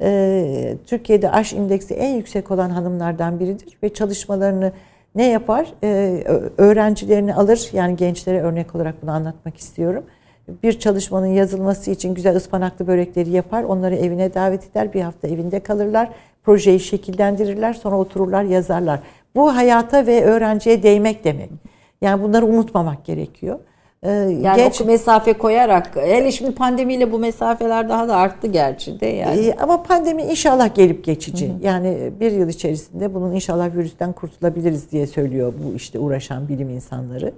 e, Türkiye'de aş indeksi en yüksek olan hanımlardan biridir ve çalışmalarını ne yapar? E, öğrencilerini alır, yani gençlere örnek olarak bunu anlatmak istiyorum. Bir çalışmanın yazılması için güzel ıspanaklı börekleri yapar, onları evine davet eder, bir hafta evinde kalırlar, projeyi şekillendirirler, sonra otururlar, yazarlar. Bu hayata ve öğrenciye değmek demek. Yani bunları unutmamak gerekiyor. Ee, yani Geç, mesafe koyarak, hele şimdi pandemiyle bu mesafeler daha da arttı gerçi de yani. Ee, ama pandemi inşallah gelip geçici. Hı hı. Yani bir yıl içerisinde bunun inşallah virüsten kurtulabiliriz diye söylüyor bu işte uğraşan bilim insanları.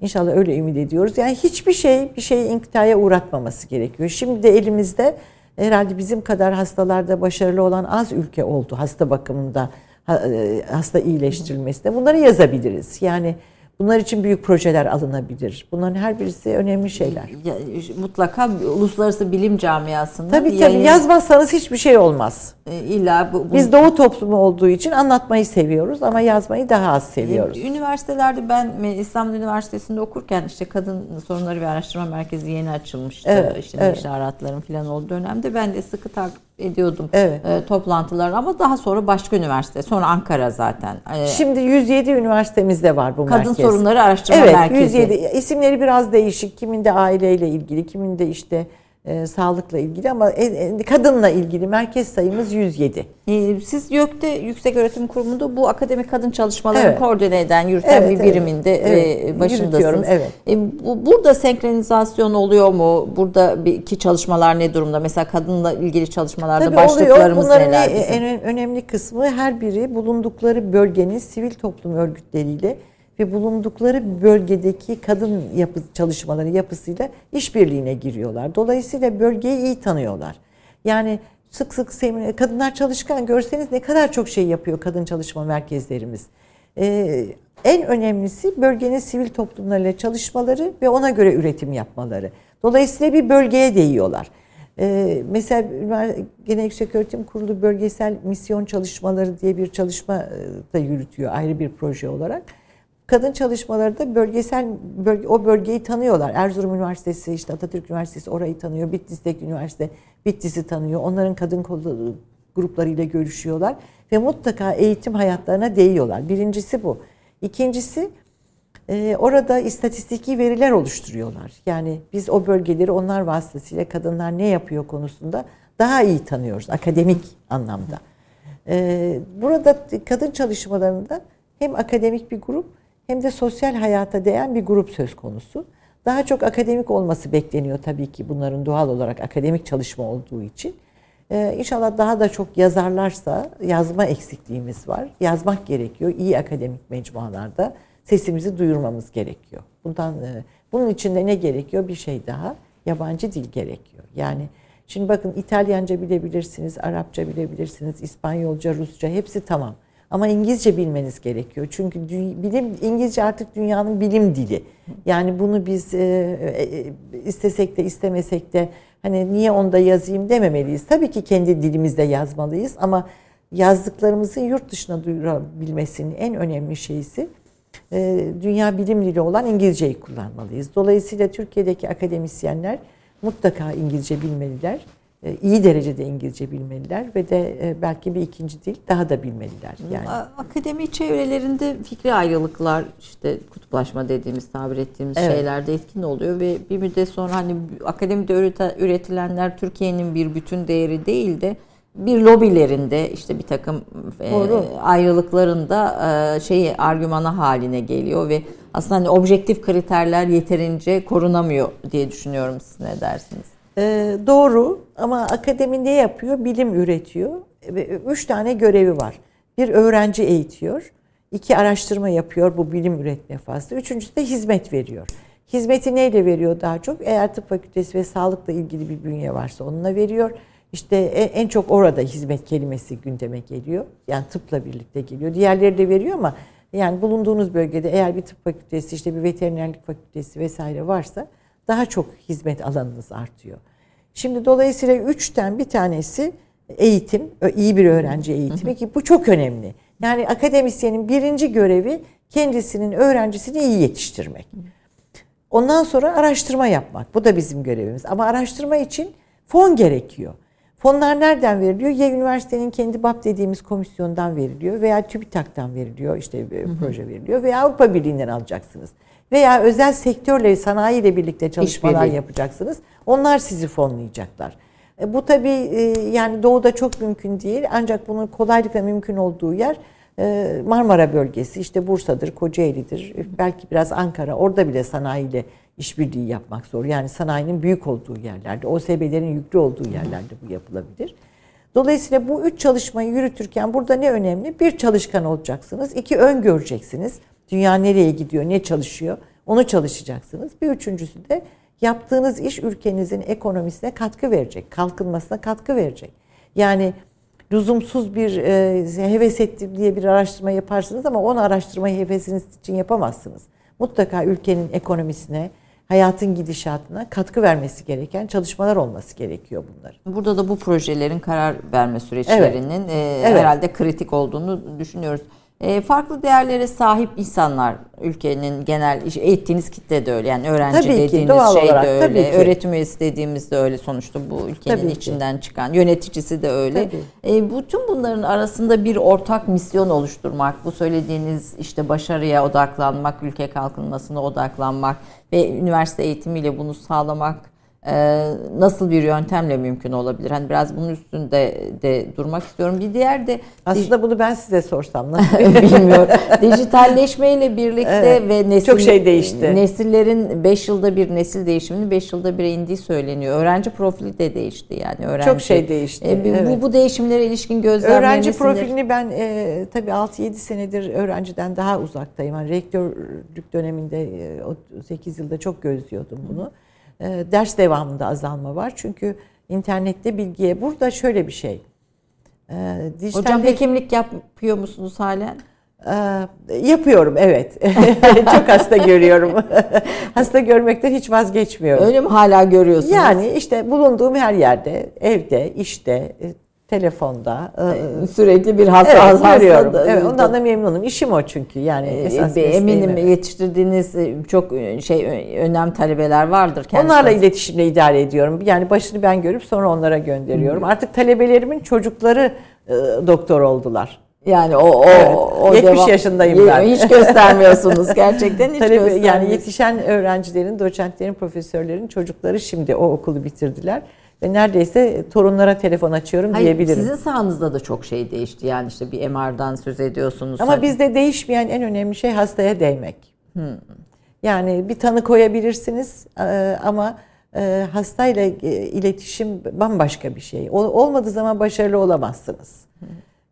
İnşallah öyle ümit ediyoruz. Yani hiçbir şey bir şeyi inkitaya uğratmaması gerekiyor. Şimdi de elimizde herhalde bizim kadar hastalarda başarılı olan az ülke oldu hasta bakımında e, hasta iyileştirilmesinde bunları yazabiliriz. Yani bunlar için büyük projeler alınabilir. Bunların her birisi önemli şeyler. Ya, mutlaka uluslararası bilim camiasında tabii tabii yayın... yazmazsanız hiçbir şey olmaz. E, illa bu, bu... Biz Doğu toplumu olduğu için anlatmayı seviyoruz ama yazmayı daha az seviyoruz. E, üniversitelerde ben İstanbul Üniversitesi'nde okurken işte kadın sorunları ve araştırma merkezi yeni açılmıştı. Evet, işte evet. işaretlerin falan olduğu dönemde ben de sıkı takip ediyordum evet. e, toplantılar ama daha sonra başka üniversite sonra Ankara zaten. E, Şimdi 107 üniversitemizde var bu kadın merkez. Kadın sorunları araştırma evet, merkezi. 107 isimleri biraz değişik. Kiminde aileyle ilgili, kiminde işte e, sağlıkla ilgili ama e, e, kadınla ilgili merkez sayımız 107. E, siz YÖK'te Yüksek Öğretim Kurumu'nda bu akademik kadın çalışmalarını evet. koordine eden, yürüten evet, bir biriminde evet, evet. başındasınız. Evet. E, bu, burada senkronizasyon oluyor mu? Buradaki çalışmalar ne durumda? Mesela kadınla ilgili çalışmalarda Tabii başlıklarımız oluyor. neler? Bunların en önemli kısmı her biri bulundukları bölgenin sivil toplum örgütleriyle ve bulundukları bölgedeki kadın yapı çalışmaları yapısıyla işbirliğine giriyorlar. Dolayısıyla bölgeyi iyi tanıyorlar. Yani sık sık kadınlar çalışkan görseniz ne kadar çok şey yapıyor kadın çalışma merkezlerimiz. Ee, en önemlisi bölgenin sivil toplumlarıyla çalışmaları ve ona göre üretim yapmaları. Dolayısıyla bir bölgeye değiyorlar. Ee, mesela Genel Yüksek Öğretim Kurulu bölgesel misyon çalışmaları diye bir çalışma e, da yürütüyor ayrı bir proje olarak kadın çalışmaları da bölgesel bölge, o bölgeyi tanıyorlar. Erzurum Üniversitesi, işte Atatürk Üniversitesi orayı tanıyor. Bitlis'teki üniversite Bitlis'i tanıyor. Onların kadın gruplarıyla görüşüyorlar ve mutlaka eğitim hayatlarına değiyorlar. Birincisi bu. İkincisi e, orada istatistiki veriler oluşturuyorlar. Yani biz o bölgeleri onlar vasıtasıyla kadınlar ne yapıyor konusunda daha iyi tanıyoruz akademik anlamda. E, burada kadın çalışmalarında hem akademik bir grup hem de sosyal hayata değen bir grup söz konusu. Daha çok akademik olması bekleniyor tabii ki bunların doğal olarak akademik çalışma olduğu için. Ee, inşallah daha da çok yazarlarsa yazma eksikliğimiz var. Yazmak gerekiyor iyi akademik mecmualarda. Sesimizi duyurmamız gerekiyor. Bundan e, bunun için de ne gerekiyor? Bir şey daha. Yabancı dil gerekiyor. Yani şimdi bakın İtalyanca bilebilirsiniz, Arapça bilebilirsiniz, İspanyolca, Rusça hepsi tamam. Ama İngilizce bilmeniz gerekiyor. Çünkü bilim İngilizce artık dünyanın bilim dili. Yani bunu biz e, e, istesek de istemesek de hani niye onda yazayım dememeliyiz. Tabii ki kendi dilimizde yazmalıyız ama yazdıklarımızın yurt dışına duyurabilmesinin en önemli şeysi e, dünya bilim dili olan İngilizceyi kullanmalıyız. Dolayısıyla Türkiye'deki akademisyenler mutlaka İngilizce bilmeliler. E, iyi derecede İngilizce bilmeliler ve de e, belki bir ikinci dil daha da bilmeliler. Yani akademi çevrelerinde fikri ayrılıklar işte kutuplaşma dediğimiz tabir ettiğimiz evet. şeylerde etkin oluyor ve bir müddet sonra hani akademide üretilenler Türkiye'nin bir bütün değeri değil de bir lobilerinde işte bir takım e, ayrılıklarında e, şeyi argümana haline geliyor ve aslında hani objektif kriterler yeterince korunamıyor diye düşünüyorum siz ne dersiniz? Ee, doğru ama akademi ne yapıyor? Bilim üretiyor. Üç tane görevi var. Bir öğrenci eğitiyor. iki araştırma yapıyor bu bilim üretme fazla. Üçüncüsü de hizmet veriyor. Hizmeti neyle veriyor daha çok? Eğer tıp fakültesi ve sağlıkla ilgili bir bünye varsa onunla veriyor. İşte en çok orada hizmet kelimesi gündeme geliyor. Yani tıpla birlikte geliyor. Diğerleri de veriyor ama yani bulunduğunuz bölgede eğer bir tıp fakültesi, işte bir veterinerlik fakültesi vesaire varsa daha çok hizmet alanınız artıyor. Şimdi dolayısıyla üçten bir tanesi eğitim, iyi bir öğrenci eğitimi ki bu çok önemli. Yani akademisyenin birinci görevi kendisinin öğrencisini iyi yetiştirmek. Ondan sonra araştırma yapmak. Bu da bizim görevimiz. Ama araştırma için fon gerekiyor. Fonlar nereden veriliyor? Ya üniversitenin kendi BAP dediğimiz komisyondan veriliyor veya TÜBİTAK'tan veriliyor. işte proje veriliyor veya Avrupa Birliği'nden alacaksınız veya özel sektörle, sanayiyle birlikte çalışmalar İşbirliği. yapacaksınız. Onlar sizi fonlayacaklar. E, bu tabii e, yani doğuda çok mümkün değil ancak bunun kolaylıkla mümkün olduğu yer e, Marmara bölgesi işte Bursa'dır, Kocaeli'dir, belki biraz Ankara. Orada bile sanayiyle işbirliği yapmak zor. Yani sanayinin büyük olduğu yerlerde, OSB'lerin yüklü olduğu yerlerde bu yapılabilir. Dolayısıyla bu üç çalışmayı yürütürken burada ne önemli? Bir çalışkan olacaksınız, iki ön göreceksiniz. Dünya nereye gidiyor, ne çalışıyor onu çalışacaksınız. Bir üçüncüsü de yaptığınız iş ülkenizin ekonomisine katkı verecek, kalkınmasına katkı verecek. Yani lüzumsuz bir e, heves ettim diye bir araştırma yaparsınız ama onu araştırmayı hevesiniz için yapamazsınız. Mutlaka ülkenin ekonomisine, hayatın gidişatına katkı vermesi gereken çalışmalar olması gerekiyor bunlar. Burada da bu projelerin karar verme süreçlerinin evet. E, evet. herhalde kritik olduğunu düşünüyoruz. E, farklı değerlere sahip insanlar ülkenin genel eğittiğiniz kitle de öyle. Yani öğrenci tabii dediğiniz ki, şey olarak, de öyle. Öğretim üyesi dediğimiz de öyle sonuçta bu ülkenin tabii içinden ki. çıkan. Yöneticisi de öyle. E, bütün bunların arasında bir ortak misyon oluşturmak, bu söylediğiniz işte başarıya odaklanmak, ülke kalkınmasına odaklanmak ve üniversite eğitimiyle bunu sağlamak nasıl bir yöntemle mümkün olabilir? Hani biraz bunun üstünde de durmak istiyorum. Bir diğer de aslında bunu ben size sorsam nasıl [LAUGHS] bilmiyorum. Dijitalleşmeyle birlikte evet, ve nesil, çok şey değişti. Nesillerin 5 yılda bir nesil değişiminin 5 yılda bir indiği söyleniyor. Öğrenci profili de değişti yani öğrenci. Çok şey değişti. E, bu, evet. bu değişimlere ilişkin gözlemleriniz Öğrenci profilini ben e, tabii 6-7 senedir öğrenciden daha uzaktayım. Yani rektörlük döneminde e, 8 yılda çok gözlüyordum bunu. Hı ders devamında azalma var. Çünkü internette bilgiye burada şöyle bir şey. E, Hocam hekimlik yapıyor musunuz halen? E, yapıyorum evet. [LAUGHS] Çok hasta görüyorum. [LAUGHS] hasta görmekten hiç vazgeçmiyorum. Öyle mi hala görüyorsunuz? Yani işte bulunduğum her yerde, evde, işte, telefonda e, sürekli bir hasta evet, hasta görüyorum. Evet, ondan da memnunum. İşim o çünkü. Yani e, eminim evet. yetiştirdiğiniz çok şey önem talebeler vardır kendisi. Onlarla iletişimle idare ediyorum. Yani başını ben görüp sonra onlara gönderiyorum. Hmm. Artık talebelerimin çocukları e, doktor oldular. Yani o o, evet. o 70 devam, yaşındayım ben. Hiç göstermiyorsunuz [LAUGHS] gerçekten hiç Talebe, Yani yetişen öğrencilerin, doçentlerin, profesörlerin çocukları şimdi o okulu bitirdiler ve neredeyse torunlara telefon açıyorum Hayır, diyebilirim. Sizin sahanızda da çok şey değişti. Yani işte bir MR'dan söz ediyorsunuz. Ama hani... bizde değişmeyen en önemli şey hastaya değmek. Hmm. Yani bir tanı koyabilirsiniz e, ama e, hastayla e, iletişim bambaşka bir şey. Olmadığı zaman başarılı olamazsınız.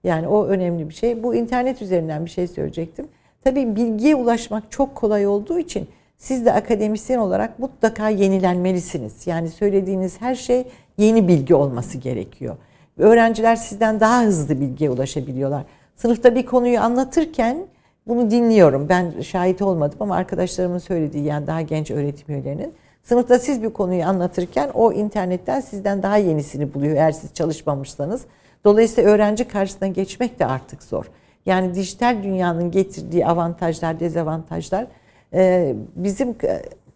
Yani o önemli bir şey. Bu internet üzerinden bir şey söyleyecektim. Tabii bilgiye ulaşmak çok kolay olduğu için siz de akademisyen olarak mutlaka yenilenmelisiniz. Yani söylediğiniz her şey yeni bilgi olması gerekiyor. Öğrenciler sizden daha hızlı bilgiye ulaşabiliyorlar. Sınıfta bir konuyu anlatırken bunu dinliyorum. Ben şahit olmadım ama arkadaşlarımın söylediği yani daha genç öğretim üyelerinin sınıfta siz bir konuyu anlatırken o internetten sizden daha yenisini buluyor eğer siz çalışmamışsanız. Dolayısıyla öğrenci karşısına geçmek de artık zor. Yani dijital dünyanın getirdiği avantajlar, dezavantajlar bizim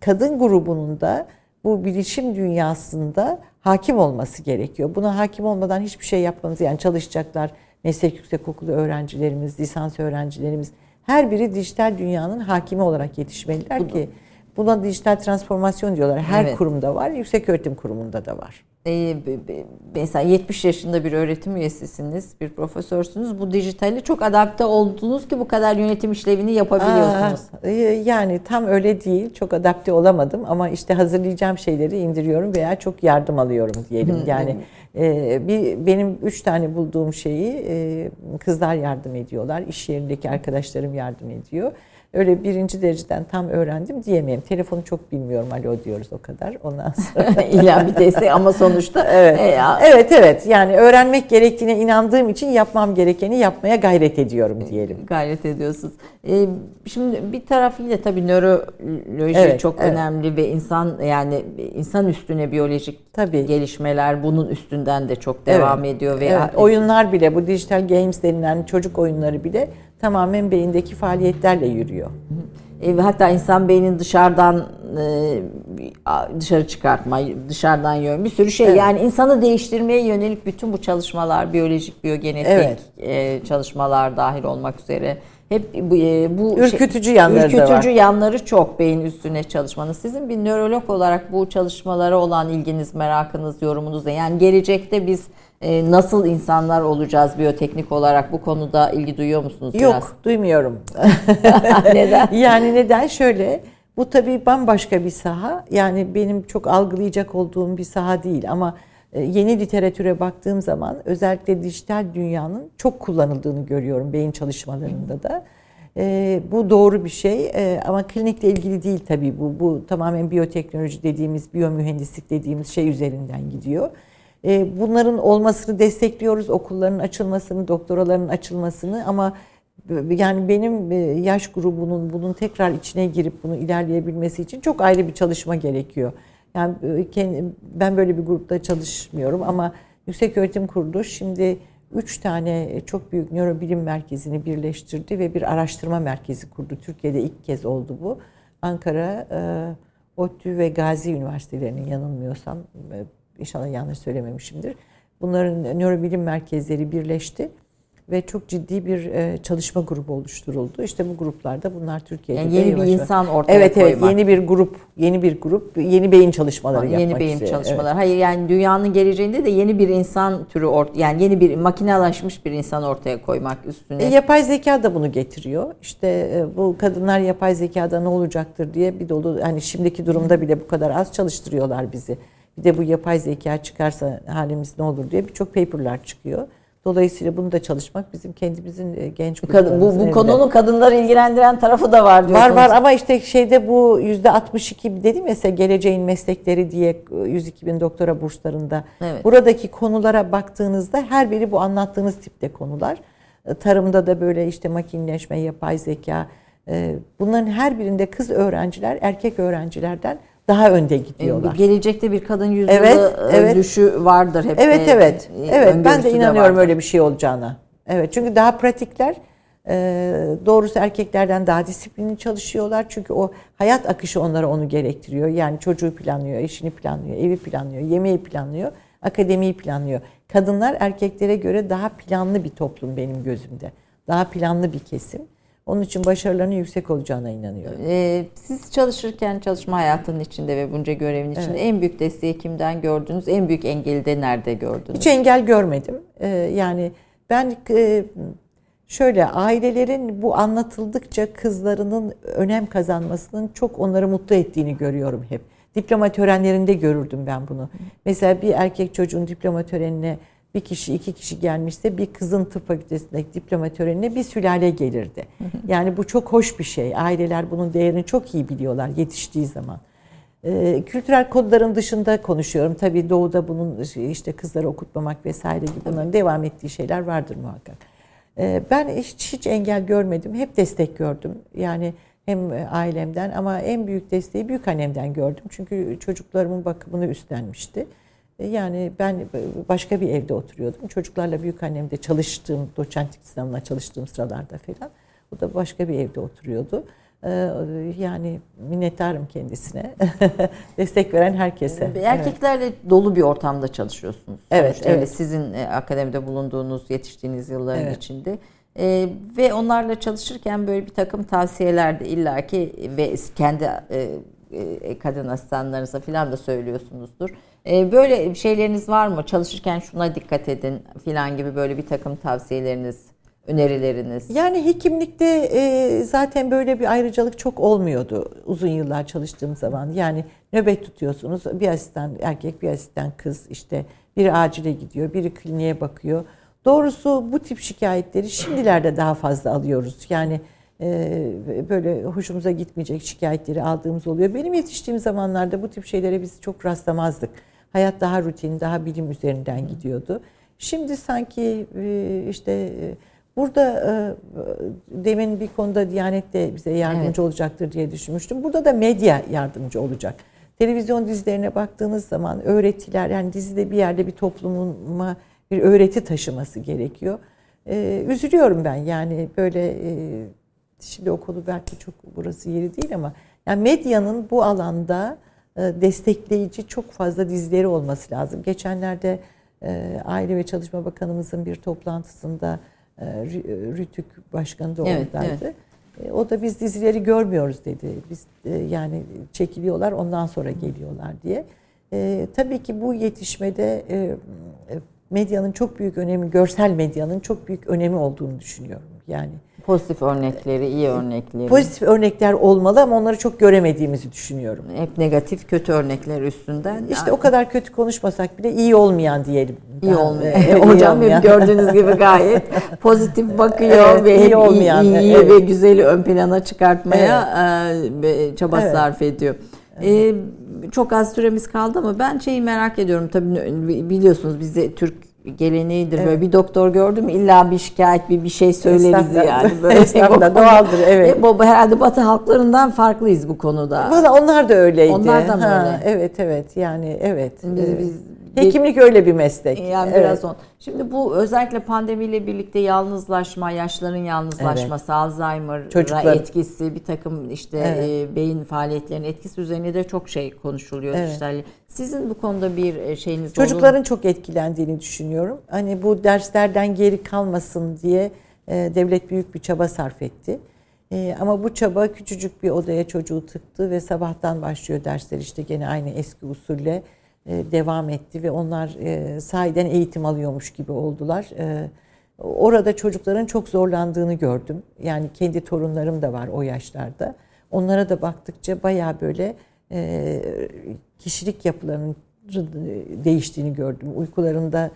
kadın grubunun da bu bilişim dünyasında hakim olması gerekiyor. Buna hakim olmadan hiçbir şey yapmanız yani çalışacaklar meslek yüksekokulu öğrencilerimiz, lisans öğrencilerimiz her biri dijital dünyanın hakimi olarak yetişmeliler ki buna dijital transformasyon diyorlar. Her evet. kurumda var, yüksek öğretim kurumunda da var e, mesela 70 yaşında bir öğretim üyesisiniz, bir profesörsünüz. Bu dijitali çok adapte oldunuz ki bu kadar yönetim işlevini yapabiliyorsunuz. Aa, e, yani tam öyle değil. Çok adapte olamadım ama işte hazırlayacağım şeyleri indiriyorum veya çok yardım alıyorum diyelim. Yani e, bir benim üç tane bulduğum şeyi e, kızlar yardım ediyorlar. İş yerindeki arkadaşlarım yardım ediyor öyle birinci dereceden tam öğrendim diyemeyim. Telefonu çok bilmiyorum alo diyoruz o kadar. Ondan sonra [LAUGHS] illa bir destek ama sonuçta [LAUGHS] evet. E, evet evet yani öğrenmek gerektiğine inandığım için yapmam gerekeni yapmaya gayret ediyorum diyelim. Gayret ediyorsunuz. Ee, şimdi bir tarafıyla tabii nöroloji evet, çok evet. önemli ve insan yani insan üstüne biyolojik tabii. gelişmeler bunun üstünden de çok devam evet. ediyor ve evet. oyunlar bile bu dijital games denilen çocuk oyunları bile tamamen beyindeki faaliyetlerle yürüyor. E, hatta insan beynin dışarıdan e, dışarı çıkartma, dışarıdan yön bir sürü şey. Evet. Yani insanı değiştirmeye yönelik bütün bu çalışmalar, biyolojik, biyogenetik evet. e, çalışmalar dahil olmak üzere hep bu, e, bu şey, ürkütücü şey, yanları ürkütücü da var. yanları çok beyin üstüne çalışmanız. Sizin bir nörolog olarak bu çalışmalara olan ilginiz, merakınız, yorumunuz ne? Yani gelecekte biz nasıl insanlar olacağız biyoteknik olarak bu konuda ilgi duyuyor musunuz biraz? Yok, duymuyorum. [LAUGHS] [LAUGHS] neden? yani neden? Şöyle, bu tabii bambaşka bir saha. Yani benim çok algılayacak olduğum bir saha değil ama e, yeni literatüre baktığım zaman özellikle dijital dünyanın çok kullanıldığını görüyorum beyin çalışmalarında da. E, bu doğru bir şey e, ama klinikle ilgili değil tabii bu. Bu tamamen biyoteknoloji dediğimiz, biyomühendislik dediğimiz şey üzerinden gidiyor. E, bunların olmasını destekliyoruz, okulların açılmasını, doktoraların açılmasını ama yani benim e, yaş grubunun bunun tekrar içine girip bunu ilerleyebilmesi için çok ayrı bir çalışma gerekiyor. Yani e, ben böyle bir grupta çalışmıyorum ama Yüksek Öğretim Kurulu şimdi üç tane çok büyük nörobilim merkezini birleştirdi ve bir araştırma merkezi kurdu. Türkiye'de ilk kez oldu bu. Ankara, ODTÜ ve Gazi Üniversitelerinin yanılmıyorsam İnşallah yanlış söylememişimdir. Bunların nörobilim merkezleri birleşti ve çok ciddi bir e, çalışma grubu oluşturuldu. İşte bu gruplarda bunlar Türkiye'de yani yeni bir insan ortaya evet, koymak. Evet yeni bir grup, yeni bir grup, yeni beyin çalışmaları yeni yapmak beyin istiyor. çalışmaları. Evet. Hayır yani dünyanın geleceğinde de yeni bir insan türü ort yani yeni bir makinalaşmış bir insan ortaya koymak üstüne. E, yapay zeka da bunu getiriyor. İşte e, bu kadınlar yapay zekada ne olacaktır diye bir dolu hani şimdiki durumda bile bu kadar az çalıştırıyorlar bizi bir de bu yapay zeka çıkarsa halimiz ne olur diye birçok paperlar çıkıyor. Dolayısıyla bunu da çalışmak bizim kendimizin e, genç Kadın, bu, bu konunun kadınları ilgilendiren tarafı da var diyorsunuz. Var var ama işte şeyde bu yüzde 62 dedim ya geleceğin meslekleri diye 102 bin doktora burslarında. Evet. Buradaki konulara baktığınızda her biri bu anlattığınız tipte konular. E, tarımda da böyle işte makineleşme, yapay zeka. E, bunların her birinde kız öğrenciler erkek öğrencilerden daha önde gidiyorlar. Gelecekte bir kadın yüzyılı evet, e, evet. düşü vardır hep. Evet evet. E, evet ben de inanıyorum de öyle bir şey olacağına. Evet çünkü daha pratikler e, doğrusu erkeklerden daha disiplinli çalışıyorlar. Çünkü o hayat akışı onlara onu gerektiriyor. Yani çocuğu planlıyor, eşini planlıyor, evi planlıyor, yemeği planlıyor, akademiyi planlıyor. Kadınlar erkeklere göre daha planlı bir toplum benim gözümde. Daha planlı bir kesim. Onun için başarılarının yüksek olacağına inanıyorum. Ee, siz çalışırken çalışma hayatının içinde ve bunca görevin içinde evet. en büyük desteği kimden gördünüz? En büyük engeli de nerede gördünüz? Hiç engel görmedim. Ee, yani ben e, şöyle ailelerin bu anlatıldıkça kızlarının önem kazanmasının çok onları mutlu ettiğini görüyorum hep. Diploma törenlerinde görürdüm ben bunu. Mesela bir erkek çocuğun diploma törenine bir kişi iki kişi gelmişse bir kızın tıp fakültesindeki diploma törenine bir sülale gelirdi. Yani bu çok hoş bir şey. Aileler bunun değerini çok iyi biliyorlar yetiştiği zaman. Ee, kültürel kodların dışında konuşuyorum. Tabii doğuda bunun işte kızları okutmamak vesaire gibi bunların devam ettiği şeyler vardır muhakkak. Ee, ben hiç, hiç engel görmedim. Hep destek gördüm. Yani hem ailemden ama en büyük desteği büyük annemden gördüm. Çünkü çocuklarımın bakımını üstlenmişti. Yani ben başka bir evde oturuyordum. Çocuklarla büyük annemde çalıştığım, doçentlik sınavına çalıştığım sıralarda falan. O da başka bir evde oturuyordu. Ee, yani minnettarım kendisine. [LAUGHS] Destek veren herkese. Erkeklerle evet. dolu bir ortamda çalışıyorsunuz. Evet, evet. Sizin e, akademide bulunduğunuz, yetiştiğiniz yılların evet. içinde. Ee, ve onlarla çalışırken böyle bir takım tavsiyeler de illaki ve kendi e, e, kadın asistanlarınıza falan da söylüyorsunuzdur. E, böyle şeyleriniz var mı? Çalışırken şuna dikkat edin falan gibi böyle bir takım tavsiyeleriniz önerileriniz? Yani hekimlikte e, zaten böyle bir ayrıcalık çok olmuyordu uzun yıllar çalıştığım zaman. Yani nöbet tutuyorsunuz. Bir asistan erkek, bir asistan kız işte biri acile gidiyor, biri kliniğe bakıyor. Doğrusu bu tip şikayetleri şimdilerde daha fazla alıyoruz. Yani e, böyle hoşumuza gitmeyecek şikayetleri aldığımız oluyor. Benim yetiştiğim zamanlarda bu tip şeylere biz çok rastlamazdık. Hayat daha rutin, daha bilim üzerinden gidiyordu. Şimdi sanki e, işte e, burada demin bir konuda Diyanet de bize yardımcı evet. olacaktır diye düşünmüştüm. Burada da medya yardımcı olacak. Televizyon dizilerine baktığınız zaman öğretiler yani dizide bir yerde bir toplumuma bir öğreti taşıması gerekiyor. üzülüyorum ben yani böyle şimdi o konu belki çok burası yeri değil ama yani medyanın bu alanda e, destekleyici çok fazla dizileri olması lazım. Geçenlerde e, Aile ve Çalışma Bakanımızın bir toplantısında e, Rütük Başkanı da evet, oradaydı. Evet. O da biz dizileri görmüyoruz dedi. Biz yani çekiliyorlar ondan sonra geliyorlar diye. tabii ki bu yetişmede medyanın çok büyük önemi, görsel medyanın çok büyük önemi olduğunu düşünüyorum. Yani Pozitif örnekleri, iyi örnekleri. Pozitif örnekler olmalı ama onları çok göremediğimizi düşünüyorum. Hep negatif, kötü örnekler üstünden. İşte yani. o kadar kötü konuşmasak bile iyi olmayan diyelim. İyi olmayan. E, hocam olmayan. gördüğünüz gibi gayet [LAUGHS] pozitif bakıyor evet, ve iyi hep olmayan, iyi, iyi evet. ve güzeli ön plana çıkartmaya evet. çaba evet. sarf ediyor. Evet. Ee, çok az süremiz kaldı ama ben şeyi merak ediyorum. Tabii biliyorsunuz bizde Türk geleneğidir evet. böyle bir doktor gördüm illa bir şikayet bir bir şey söyleriz yani [LAUGHS] böyle [LAUGHS] doğaldır evet. E, bu herhalde Batı halklarından farklıyız bu konuda. Valla onlar da öyleydi. Onlar da mı ha, öyle? Evet evet yani evet. Biz, biz Hekimlik öyle bir meslek. Yani evet. biraz on. Şimdi bu özellikle pandemiyle birlikte yalnızlaşma, yaşların yalnızlaşması, evet. Alzheimer Çocuklar. etkisi, bir takım işte evet. e, beyin faaliyetlerinin etkisi üzerine de çok şey konuşuluyor. Evet. İşte sizin bu konuda bir e, şeyiniz Çocukların olur çok etkilendiğini düşünüyorum. Hani bu derslerden geri kalmasın diye e, devlet büyük bir çaba sarf etti. E, ama bu çaba küçücük bir odaya çocuğu tıktı ve sabahtan başlıyor dersler işte gene aynı eski usulle devam etti ve onlar e, sahiden eğitim alıyormuş gibi oldular. E, orada çocukların çok zorlandığını gördüm. Yani kendi torunlarım da var o yaşlarda. Onlara da baktıkça baya böyle kişilik yapılarının değiştiğini gördüm. Uykularında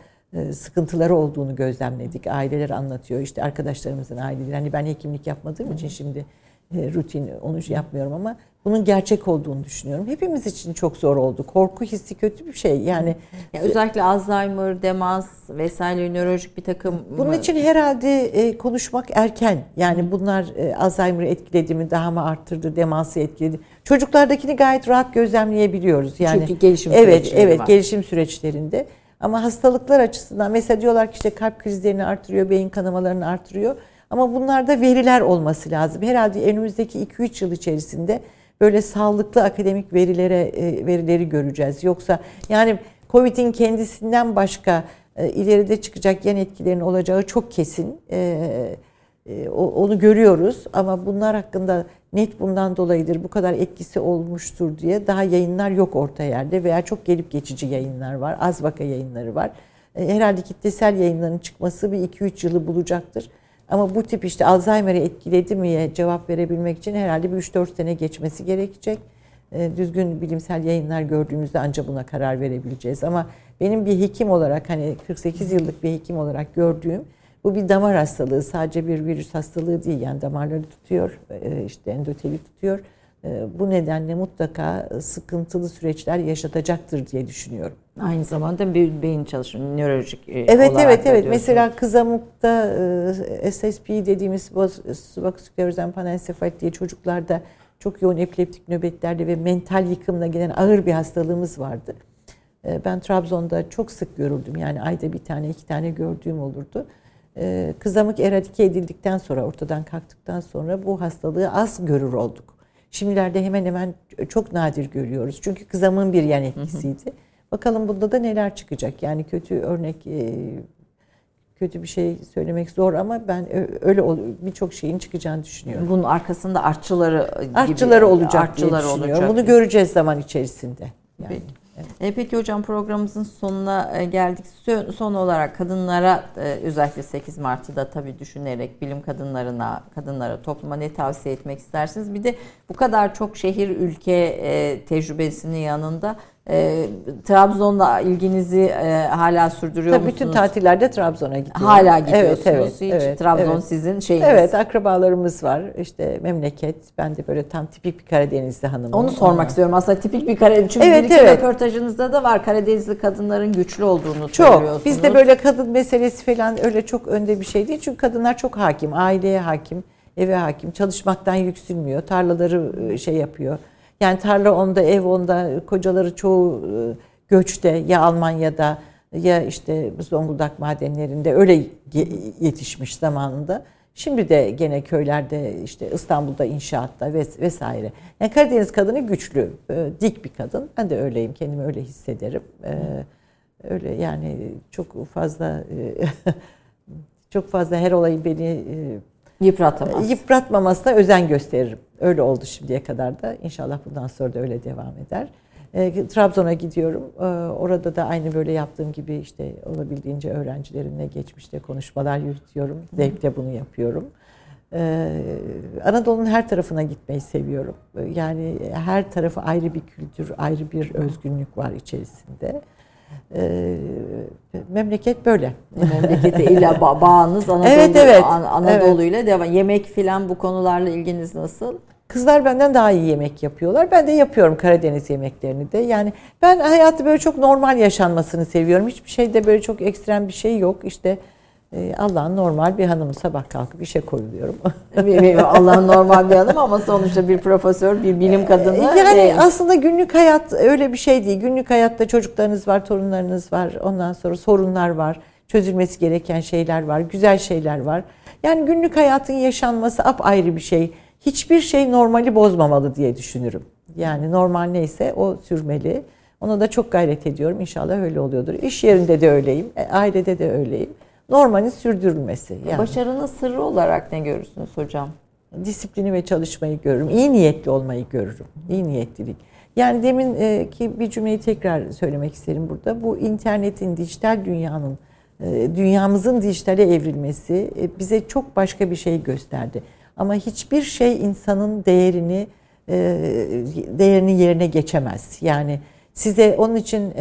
sıkıntıları olduğunu gözlemledik. Aileler anlatıyor. İşte arkadaşlarımızın aileleri. Hani ben hekimlik yapmadığım için şimdi rutin onu yapmıyorum ama bunun gerçek olduğunu düşünüyorum. Hepimiz için çok zor oldu. Korku hissi kötü bir şey. Yani ya özellikle Alzheimer, demans vesaire nörolojik bir takım Bunun için herhalde e, konuşmak erken. Yani bunlar e, Alzheimer'ı etkiledi mi, daha mı arttırdı, demansı etkiledi. Çocuklardakini gayet rahat gözlemleyebiliyoruz. Yani Çünkü gelişim evet, evet, var. gelişim süreçlerinde. Ama hastalıklar açısından mesela diyorlar ki işte kalp krizlerini artırıyor, beyin kanamalarını artırıyor. Ama bunlarda veriler olması lazım. Herhalde önümüzdeki 2-3 yıl içerisinde böyle sağlıklı akademik verilere e, verileri göreceğiz. Yoksa yani Covid'in kendisinden başka e, ileride çıkacak yan etkilerin olacağı çok kesin. E, onu görüyoruz ama bunlar hakkında net bundan dolayıdır bu kadar etkisi olmuştur diye daha yayınlar yok orta yerde veya çok gelip geçici yayınlar var. Az vaka yayınları var. Herhalde kitlesel yayınların çıkması bir 2-3 yılı bulacaktır. Ama bu tip işte Alzheimer'ı etkiledi miye cevap verebilmek için herhalde bir 3-4 sene geçmesi gerekecek. Ee, düzgün bilimsel yayınlar gördüğümüzde ancak buna karar verebileceğiz. Ama benim bir hekim olarak hani 48 yıllık bir hekim olarak gördüğüm bu bir damar hastalığı. Sadece bir virüs hastalığı değil. Yani damarları tutuyor, e, işte endoteli tutuyor. E, bu nedenle mutlaka sıkıntılı süreçler yaşatacaktır diye düşünüyorum. Aynı zamanda bir beyin çalışımı, nörolojik e, Evet evet evet. Mesela kızamıkta e, SSP dediğimiz subaküsklerozen panensefalit diye çocuklarda çok yoğun epileptik nöbetlerle ve mental yıkımla gelen ağır bir hastalığımız vardı. E, ben Trabzon'da çok sık görüldüm. Yani ayda bir tane iki tane gördüğüm olurdu. Kızamık eradike edildikten sonra ortadan kalktıktan sonra bu hastalığı az görür olduk. Şimdilerde hemen hemen çok nadir görüyoruz. Çünkü kızamığın bir yan etkisiydi. Bakalım bunda da neler çıkacak. Yani kötü örnek e, kötü bir şey söylemek zor ama ben öyle birçok şeyin çıkacağını düşünüyorum. Bunun arkasında artçıları gibi artçıları olacak artçıları diye düşünüyorum. Olacak. Bunu göreceğiz zaman içerisinde. Yani. Peki. E, peki hocam programımızın sonuna e, geldik. Son olarak kadınlara e, özellikle 8 Mart'ı da tabii düşünerek bilim kadınlarına, kadınlara, topluma ne tavsiye etmek istersiniz? Bir de bu kadar çok şehir, ülke tecrübesinin yanında e, Trabzon'la ilginizi e, hala sürdürüyor Tabii musunuz? Bütün tatillerde Trabzon'a gidiyorum. Hala gidiyorsunuz. Evet, evet, Hiç evet, Trabzon evet. sizin şeyiniz. Evet, akrabalarımız var. İşte memleket. Ben de böyle tam tipik bir Karadenizli hanımım. Onu sormak Ona. istiyorum. Aslında tipik bir Karadeniz. Çünkü evet, bir evet. röportajınızda da var. Karadenizli kadınların güçlü olduğunu çok. söylüyorsunuz. Bizde böyle kadın meselesi falan öyle çok önde bir şey değil. Çünkü kadınlar çok hakim. Aileye hakim, eve hakim. Çalışmaktan yüksülmüyor. Tarlaları ıı, şey yapıyor yani tarla onda, ev onda, kocaları çoğu e, göçte ya Almanya'da ya işte Zonguldak madenlerinde öyle yetişmiş zamanında. Şimdi de gene köylerde işte İstanbul'da inşaatta vesaire. Yani Karadeniz kadını güçlü, e, dik bir kadın. Ben de öyleyim, kendimi öyle hissederim. E, öyle yani çok fazla [LAUGHS] çok fazla her olayı beni Yıpratamaz. Yıpratmamasına özen gösteririm. Öyle oldu şimdiye kadar da. İnşallah bundan sonra da öyle devam eder. E, Trabzon'a gidiyorum. E, orada da aynı böyle yaptığım gibi işte olabildiğince öğrencilerimle geçmişte konuşmalar yürütüyorum. Zevkle bunu yapıyorum. E, Anadolu'nun her tarafına gitmeyi seviyorum. E, yani her tarafı ayrı bir kültür, ayrı bir özgünlük var içerisinde. Ee, memleket böyle. Memlekete illa bağınız Anadolu, evet, evet. Anadolu ile evet. devam. Yemek filan bu konularla ilginiz nasıl? Kızlar benden daha iyi yemek yapıyorlar. Ben de yapıyorum Karadeniz yemeklerini de. Yani ben hayatı böyle çok normal yaşanmasını seviyorum. Hiçbir şeyde böyle çok ekstrem bir şey yok. İşte Allah'ın normal bir hanımı sabah kalkıp işe koyuluyorum. [LAUGHS] Allah'ın normal bir hanım ama sonuçta bir profesör, bir bilim kadını. Yani değil. aslında günlük hayat öyle bir şey değil. Günlük hayatta çocuklarınız var, torunlarınız var. Ondan sonra sorunlar var. Çözülmesi gereken şeyler var, güzel şeyler var. Yani günlük hayatın yaşanması apayrı bir şey. Hiçbir şey normali bozmamalı diye düşünürüm. Yani normal neyse o sürmeli. Ona da çok gayret ediyorum. İnşallah öyle oluyordur. İş yerinde de öyleyim, e, ailede de öyleyim normalin sürdürülmesi. Yani. Başarının sırrı olarak ne görürsünüz hocam? Disiplini ve çalışmayı görürüm. İyi niyetli olmayı görürüm. İyi niyetlilik. Yani demin e, ki bir cümleyi tekrar söylemek isterim burada. Bu internetin, dijital dünyanın, e, dünyamızın dijitale evrilmesi e, bize çok başka bir şey gösterdi. Ama hiçbir şey insanın değerini değerini yerine geçemez. Yani size onun için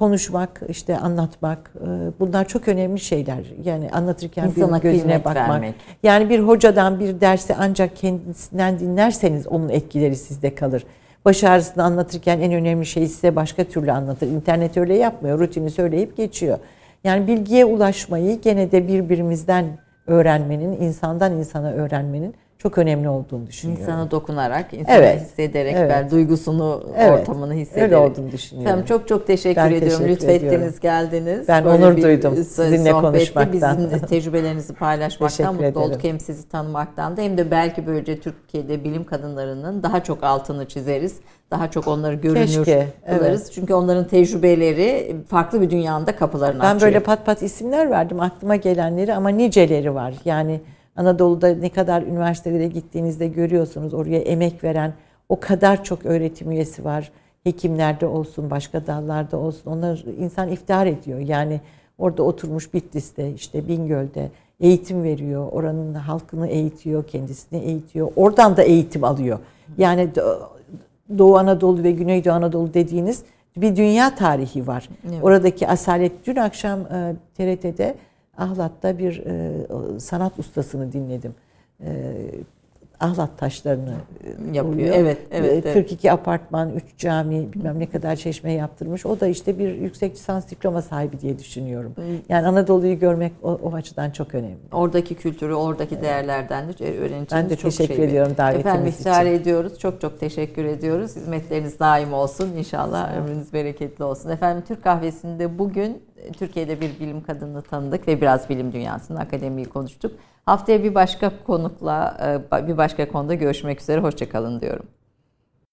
konuşmak, işte anlatmak e, bunlar çok önemli şeyler. Yani anlatırken İnsana bir gözüne bakmak. Vermek. Yani bir hocadan bir dersi ancak kendisinden dinlerseniz onun etkileri sizde kalır. Baş ağrısını anlatırken en önemli şey size başka türlü anlatır. İnternet öyle yapmıyor. Rutini söyleyip geçiyor. Yani bilgiye ulaşmayı gene de birbirimizden öğrenmenin, insandan insana öğrenmenin çok önemli olduğunu düşünüyorum. İnsana dokunarak, insana evet. hissederek, evet. ben duygusunu, evet. ortamını hissederek. Öyle olduğunu düşünüyorum. Tamam, çok çok teşekkür ben ediyorum. Teşekkür Lütfettiniz, ediyorum. geldiniz. Ben Böyle onur duydum sizinle konuşmaktan. Bizim [LAUGHS] tecrübelerinizi paylaşmaktan mutlu ederim. olduk. Hem sizi tanımaktan da hem de belki böylece Türkiye'de bilim kadınlarının daha çok altını çizeriz. Daha çok onları görünür Keşke, kılarız. Evet. Çünkü onların tecrübeleri farklı bir dünyanda kapılarını ben açıyor. Ben böyle pat pat isimler verdim aklıma gelenleri ama niceleri var. Yani Anadolu'da ne kadar üniversitelere gittiğinizde görüyorsunuz oraya emek veren o kadar çok öğretim üyesi var. Hekimlerde olsun, başka dallarda olsun. Onlar insan iftihar ediyor. Yani orada oturmuş Bitlis'te, işte Bingöl'de eğitim veriyor. Oranın halkını eğitiyor, kendisini eğitiyor. Oradan da eğitim alıyor. Yani Doğu Anadolu ve Güneydoğu Anadolu dediğiniz bir dünya tarihi var. Evet. Oradaki asalet dün akşam TRT'de Ahlat'ta bir e, sanat ustasını dinledim. E, ahlat taşlarını yapıyor. Oluyor. Evet, evet, 42 evet. apartman, 3 cami, bilmem ne kadar çeşme yaptırmış. O da işte bir yüksek lisans diploma sahibi diye düşünüyorum. Yani Anadolu'yu görmek o, o açıdan çok önemli. Oradaki kültürü, oradaki evet. değerlerden de öğreneceğimiz Ben de çok teşekkür şey ediyorum davetiniz Efendim, için. Efendim ediyoruz. Çok çok teşekkür ediyoruz. Hizmetleriniz daim olsun. İnşallah ömrünüz bereketli olsun. Efendim Türk Kahvesi'nde bugün Türkiye'de bir bilim kadını tanıdık ve biraz bilim dünyasının akademiyi konuştuk. Haftaya bir başka konukla, e, bir başka konuda görüşmek üzere. Hoşçakalın diyorum.